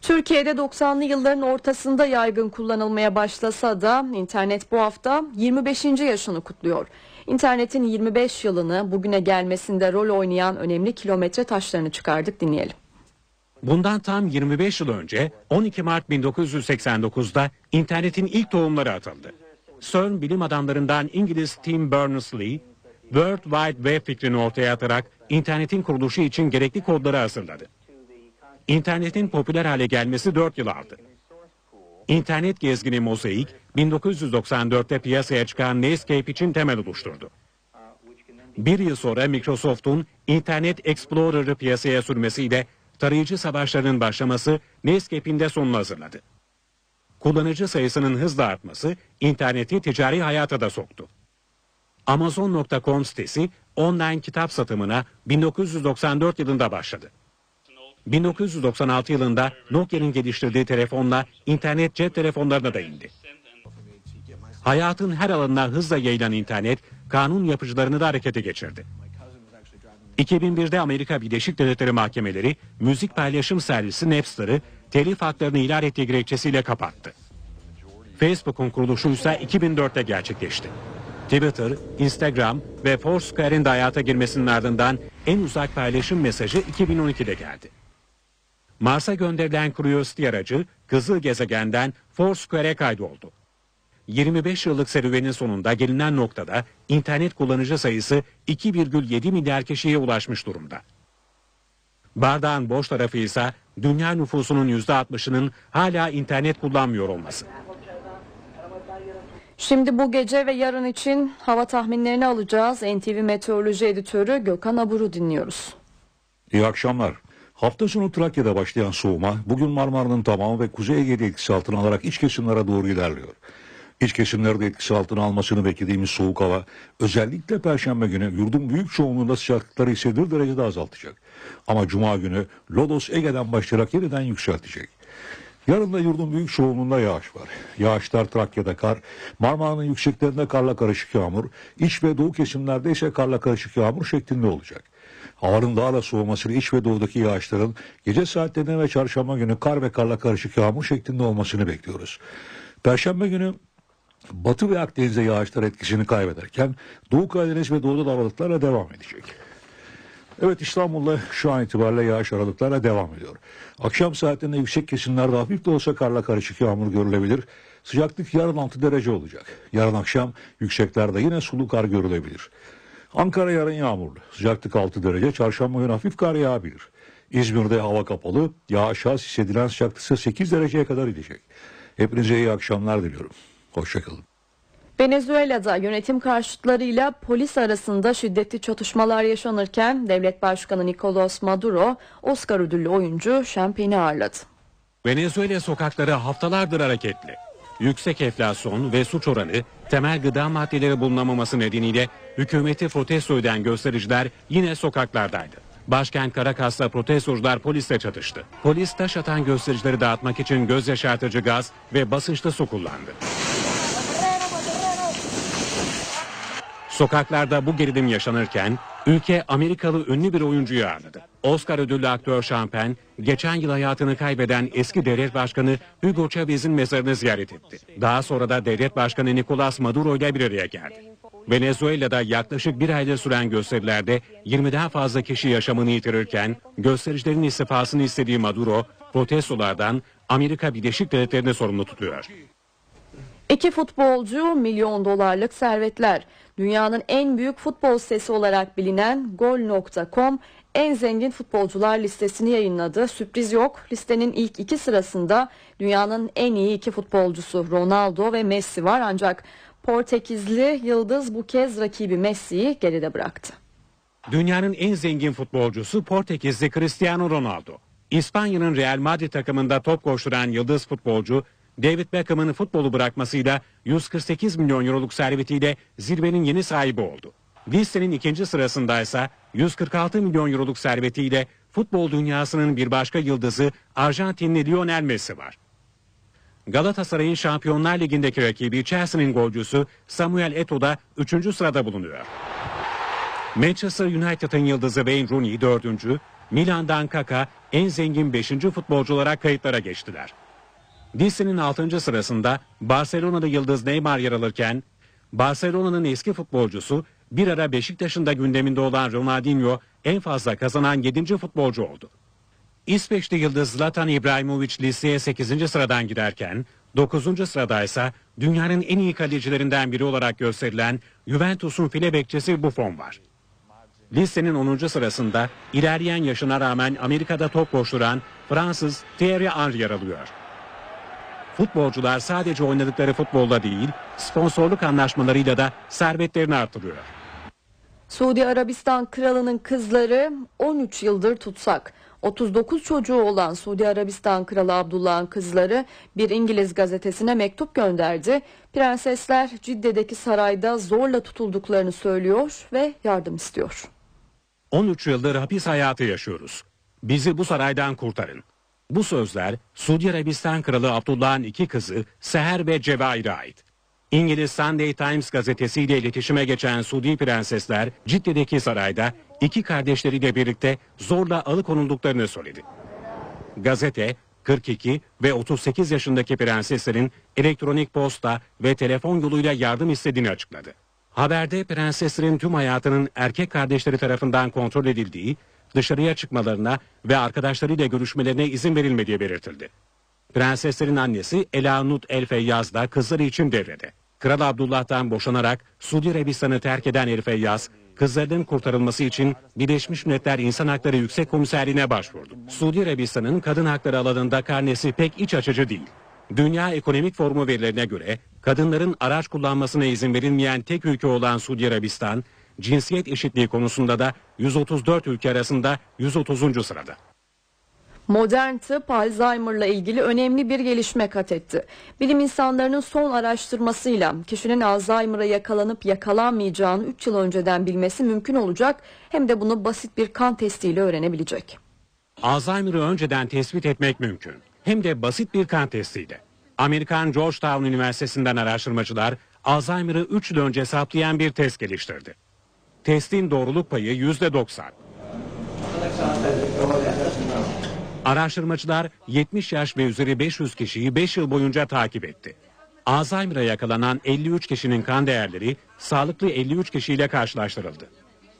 Türkiye'de 90'lı yılların ortasında yaygın kullanılmaya başlasa da internet bu hafta 25. yaşını kutluyor. İnternetin 25 yılını bugüne gelmesinde rol oynayan önemli kilometre taşlarını çıkardık dinleyelim. Bundan tam 25 yıl önce 12 Mart 1989'da internetin ilk tohumları atıldı. CERN bilim adamlarından İngiliz Tim Berners-Lee, World Wide Web fikrini ortaya atarak internetin kuruluşu için gerekli kodları hazırladı. İnternetin popüler hale gelmesi 4 yıl aldı. İnternet gezgini Mosaic 1994'te piyasaya çıkan Netscape için temel oluşturdu. Bir yıl sonra Microsoft'un Internet Explorer'ı piyasaya sürmesiyle tarayıcı savaşlarının başlaması Netscape'in de sonunu hazırladı. Kullanıcı sayısının hızla artması interneti ticari hayata da soktu. Amazon.com sitesi online kitap satımına 1994 yılında başladı. 1996 yılında Nokia'nın geliştirdiği telefonla internet cep telefonlarına da indi. Hayatın her alanına hızla yayılan internet kanun yapıcılarını da harekete geçirdi. 2001'de Amerika Birleşik Devletleri Mahkemeleri müzik paylaşım servisi Napster'ı telif haklarını ihlal ettiği gerekçesiyle kapattı. Facebook'un kuruluşu ise 2004'te gerçekleşti. Twitter, Instagram ve Foursquare'in de hayata girmesinin ardından en uzak paylaşım mesajı 2012'de geldi. Mars'a gönderilen Curiosity aracı kızıl gezegenden Foursquare'e kaydoldu. 25 yıllık serüvenin sonunda gelinen noktada internet kullanıcı sayısı 2,7 milyar kişiye ulaşmış durumda. Bardağın boş tarafı ise dünya nüfusunun %60'ının hala internet kullanmıyor olması. Şimdi bu gece ve yarın için hava tahminlerini alacağız. NTV Meteoroloji Editörü Gökhan Abur'u dinliyoruz. İyi akşamlar. Hafta sonu Trakya'da başlayan soğuma bugün Marmara'nın tamamı ve Kuzey Ege'de etkisi altına alarak iç kesimlere doğru ilerliyor. İç kesimlerde etkisi altına almasını beklediğimiz soğuk hava özellikle Perşembe günü yurdun büyük çoğunluğunda sıcaklıkları hissedilir derecede azaltacak. Ama Cuma günü Lodos Ege'den başlayarak yeniden yükseltecek. Yarın da yurdun büyük çoğunluğunda yağış var. Yağışlar Trakya'da kar, Marmara'nın yükseklerinde karla karışık yağmur, iç ve doğu kesimlerde ise karla karışık yağmur şeklinde olacak. Havanın daha da soğumasıyla iç ve doğudaki yağışların gece saatlerinde ve çarşamba günü kar ve karla karışık yağmur şeklinde olmasını bekliyoruz. Perşembe günü Batı ve Akdeniz'de yağışlar etkisini kaybederken Doğu Karadeniz ve Doğu'da da aralıklarla devam edecek. Evet İstanbul'da şu an itibariyle yağış aralıklarla devam ediyor. Akşam saatlerinde yüksek kesimlerde hafif de olsa karla karışık yağmur görülebilir. Sıcaklık yarın 6 derece olacak. Yarın akşam yükseklerde yine sulu kar görülebilir. Ankara yarın yağmurlu. Sıcaklık 6 derece. Çarşamba günü hafif kar yağabilir. İzmir'de hava kapalı. Yağış az hissedilen sıcaklık ise 8 dereceye kadar inecek. Hepinize iyi akşamlar diliyorum. Hoşçakalın. Venezuela'da yönetim karşıtlarıyla polis arasında şiddetli çatışmalar yaşanırken devlet başkanı Nicolas Maduro Oscar ödüllü oyuncu Champagne'i ağırladı. Venezuela sokakları haftalardır hareketli. Yüksek enflasyon ve suç oranı, temel gıda maddeleri bulunamaması nedeniyle hükümeti protesto eden göstericiler yine sokaklardaydı. Başkent Caracas'ta protestocular polisle çatıştı. Polis taş atan göstericileri dağıtmak için göz yaşartıcı gaz ve basınçlı su kullandı. Sokaklarda bu gerilim yaşanırken ülke Amerikalı ünlü bir oyuncuyu ağırladı. Oscar ödüllü aktör Champagne geçen yıl hayatını kaybeden eski devlet başkanı Hugo Chavez'in mezarını ziyaret etti. Daha sonra da devlet başkanı Nicolas Maduro ile bir araya geldi. Venezuela'da yaklaşık bir aydır süren gösterilerde 20'den fazla kişi yaşamını yitirirken göstericilerin istifasını istediği Maduro protestolardan Amerika Birleşik Devletleri'ni sorumlu tutuyor. İki futbolcu milyon dolarlık servetler. Dünyanın en büyük futbol sitesi olarak bilinen gol.com en zengin futbolcular listesini yayınladı. Sürpriz yok. Listenin ilk iki sırasında dünyanın en iyi iki futbolcusu Ronaldo ve Messi var ancak Portekizli yıldız bu kez rakibi Messi'yi geride bıraktı. Dünyanın en zengin futbolcusu Portekizli Cristiano Ronaldo. İspanya'nın Real Madrid takımında top koşturan yıldız futbolcu David Beckham'ın futbolu bırakmasıyla 148 milyon euroluk servetiyle zirvenin yeni sahibi oldu. Listenin ikinci sırasında ise 146 milyon euroluk servetiyle futbol dünyasının bir başka yıldızı Arjantinli Lionel Messi var. Galatasaray'ın Şampiyonlar Ligi'ndeki rakibi Chelsea'nin golcüsü Samuel Eto'o da 3. sırada bulunuyor. Manchester United'ın yıldızı Wayne Rooney 4. Milan'dan Kaka en zengin 5. futbolcu olarak kayıtlara geçtiler. Listenin 6. sırasında Barcelona'da yıldız Neymar yer alırken Barcelona'nın eski futbolcusu bir ara Beşiktaş'ın da gündeminde olan Ronaldinho en fazla kazanan 7. futbolcu oldu. İsveçli yıldız Zlatan İbrahimovic listeye 8. sıradan girerken 9. sırada ise dünyanın en iyi kalecilerinden biri olarak gösterilen Juventus'un file bekçisi Buffon var. Listenin 10. sırasında ilerleyen yaşına rağmen Amerika'da top koşturan Fransız Thierry Henry yer alıyor. Futbolcular sadece oynadıkları futbolda değil, sponsorluk anlaşmalarıyla da servetlerini artırıyor. Suudi Arabistan kralının kızları 13 yıldır tutsak. 39 çocuğu olan Suudi Arabistan Kralı Abdullah'ın kızları bir İngiliz gazetesine mektup gönderdi. Prensesler Cidde'deki sarayda zorla tutulduklarını söylüyor ve yardım istiyor. 13 yıldır hapis hayatı yaşıyoruz. Bizi bu saraydan kurtarın. Bu sözler Suudi Arabistan Kralı Abdullah'ın iki kızı Seher ve Cevahir'e ait. İngiliz Sunday Times gazetesiyle iletişime geçen Suudi prensesler Cidde'deki sarayda iki kardeşleriyle birlikte zorla alıkonulduklarını söyledi. Gazete 42 ve 38 yaşındaki prenseslerin elektronik posta ve telefon yoluyla yardım istediğini açıkladı. Haberde prenseslerin tüm hayatının erkek kardeşleri tarafından kontrol edildiği, dışarıya çıkmalarına ve arkadaşlarıyla görüşmelerine izin verilmediği belirtildi. Prenseslerin annesi Ela Nut El Feyyaz da kızları için devrede. Kral Abdullah'tan boşanarak Suudi Arabistan'ı terk eden El Feyyaz, kızlarının kurtarılması için Birleşmiş Milletler İnsan Hakları Yüksek Komiserliğine başvurdu. Suudi Arabistan'ın kadın hakları alanında karnesi pek iç açıcı değil. Dünya Ekonomik Forumu verilerine göre kadınların araç kullanmasına izin verilmeyen tek ülke olan Suudi Arabistan, cinsiyet eşitliği konusunda da 134 ülke arasında 130. sırada. Modern tıp Alzheimer'la ilgili önemli bir gelişme kat etti. Bilim insanlarının son araştırmasıyla kişinin Alzheimer'a yakalanıp yakalanmayacağını 3 yıl önceden bilmesi mümkün olacak hem de bunu basit bir kan testiyle öğrenebilecek. Alzheimer'ı önceden tespit etmek mümkün. Hem de basit bir kan testiyle. Amerikan Georgetown Üniversitesi'nden araştırmacılar Alzheimer'ı 3 yıl önce hesaplayan bir test geliştirdi. Testin doğruluk payı %90. Araştırmacılar 70 yaş ve üzeri 500 kişiyi 5 yıl boyunca takip etti. Alzheimer'a yakalanan 53 kişinin kan değerleri sağlıklı 53 kişiyle karşılaştırıldı.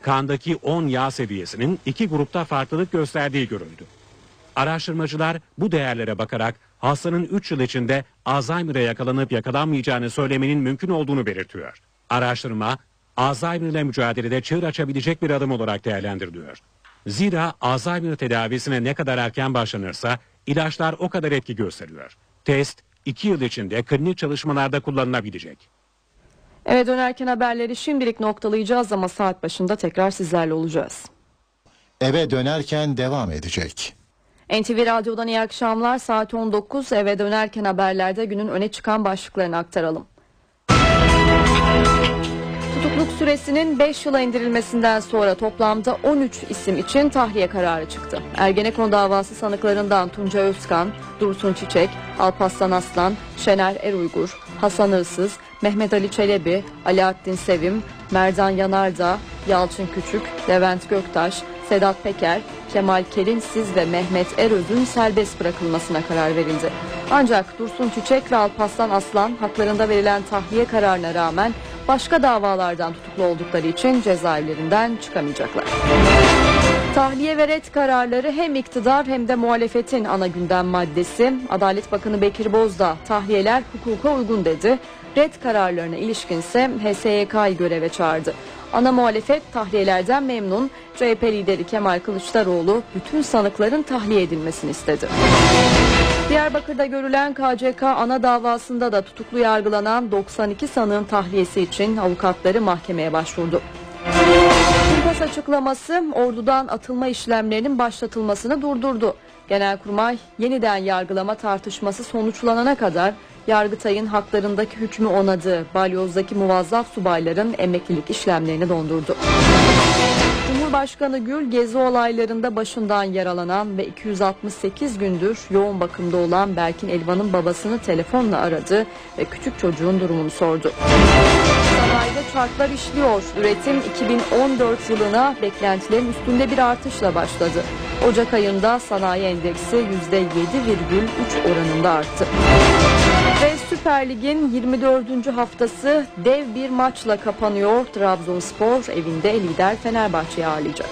Kandaki 10 yağ seviyesinin iki grupta farklılık gösterdiği görüldü. Araştırmacılar bu değerlere bakarak hastanın 3 yıl içinde Alzheimer'a yakalanıp yakalanmayacağını söylemenin mümkün olduğunu belirtiyor. Araştırma Alzheimer ile mücadelede çığır açabilecek bir adım olarak değerlendiriliyor. Zira Alzheimer tedavisine ne kadar erken başlanırsa ilaçlar o kadar etki gösteriyor. Test 2 yıl içinde klinik çalışmalarda kullanılabilecek. Eve dönerken haberleri şimdilik noktalayacağız ama saat başında tekrar sizlerle olacağız. Eve dönerken devam edecek. NTV Radyo'dan iyi akşamlar. Saat 19 eve dönerken haberlerde günün öne çıkan başlıklarını aktaralım. Tutukluk süresinin 5 yıla indirilmesinden sonra toplamda 13 isim için tahliye kararı çıktı. Ergenekon davası sanıklarından Tunca Özkan, Dursun Çiçek, Alparslan Aslan, Şener Eruygur, Hasan Irsız, Mehmet Ali Çelebi, Alaaddin Sevim, Merdan Yanardağ, Yalçın Küçük, Levent Göktaş, Sedat Peker, Kemal Kelinsiz ve Mehmet Eröz'ün serbest bırakılmasına karar verildi. Ancak Dursun Çiçek ve Alparslan Aslan haklarında verilen tahliye kararına rağmen başka davalardan tutuklu oldukları için cezaevlerinden çıkamayacaklar. Tahliye ve red kararları hem iktidar hem de muhalefetin ana gündem maddesi. Adalet Bakanı Bekir Bozdağ tahliyeler hukuka uygun dedi. Red kararlarına ilişkinse HSYK'yı göreve çağırdı. Ana muhalefet tahliyelerden memnun. CHP lideri Kemal Kılıçdaroğlu bütün sanıkların tahliye edilmesini istedi. Diyarbakır'da görülen KCK ana davasında da tutuklu yargılanan 92 sanığın tahliyesi için avukatları mahkemeye başvurdu. Kumpas açıklaması ordudan atılma işlemlerinin başlatılmasını durdurdu. Genelkurmay yeniden yargılama tartışması sonuçlanana kadar Yargıtay'ın haklarındaki hükmü onadığı balyozdaki muvazzaf subayların emeklilik işlemlerini dondurdu. Cumhurbaşkanı Gül gezi olaylarında başından yaralanan ve 268 gündür yoğun bakımda olan Berkin Elvan'ın babasını telefonla aradı ve küçük çocuğun durumunu sordu. Sanayide çarklar işliyor. Üretim 2014 yılına beklentilerin üstünde bir artışla başladı. Ocak ayında sanayi endeksi %7,3 oranında arttı. Ve Süper Lig'in 24. haftası dev bir maçla kapanıyor. Trabzonspor evinde lider Fenerbahçe'yi ağırlayacak.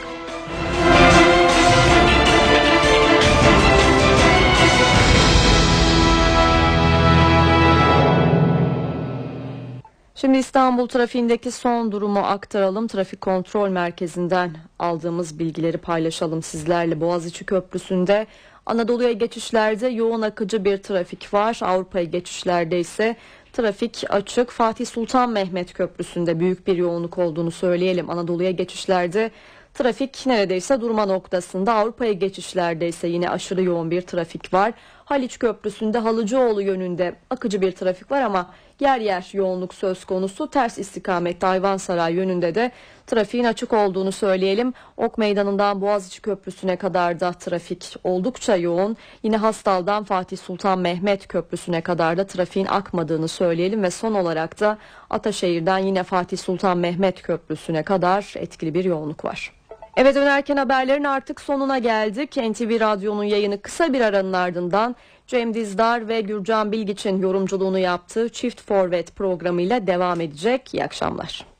Şimdi İstanbul trafiğindeki son durumu aktaralım. Trafik kontrol merkezinden aldığımız bilgileri paylaşalım sizlerle. Boğaziçi Köprüsü'nde Anadolu'ya geçişlerde yoğun akıcı bir trafik var. Avrupa'ya geçişlerde ise trafik açık. Fatih Sultan Mehmet Köprüsü'nde büyük bir yoğunluk olduğunu söyleyelim. Anadolu'ya geçişlerde trafik neredeyse durma noktasında. Avrupa'ya geçişlerde ise yine aşırı yoğun bir trafik var. Haliç Köprüsü'nde Halıcıoğlu yönünde akıcı bir trafik var ama yer yer yoğunluk söz konusu. Ters istikamette Ayvansaray yönünde de trafiğin açık olduğunu söyleyelim. Ok Meydanı'ndan Boğaziçi Köprüsü'ne kadar da trafik oldukça yoğun. Yine Hastal'dan Fatih Sultan Mehmet Köprüsü'ne kadar da trafiğin akmadığını söyleyelim ve son olarak da Ataşehir'den yine Fatih Sultan Mehmet Köprüsü'ne kadar etkili bir yoğunluk var. Eve dönerken haberlerin artık sonuna geldik. NTV Radyo'nun yayını kısa bir aranın ardından Cem Dizdar ve Gürcan Bilgiç'in yorumculuğunu yaptığı Çift Forvet programıyla devam edecek. İyi akşamlar.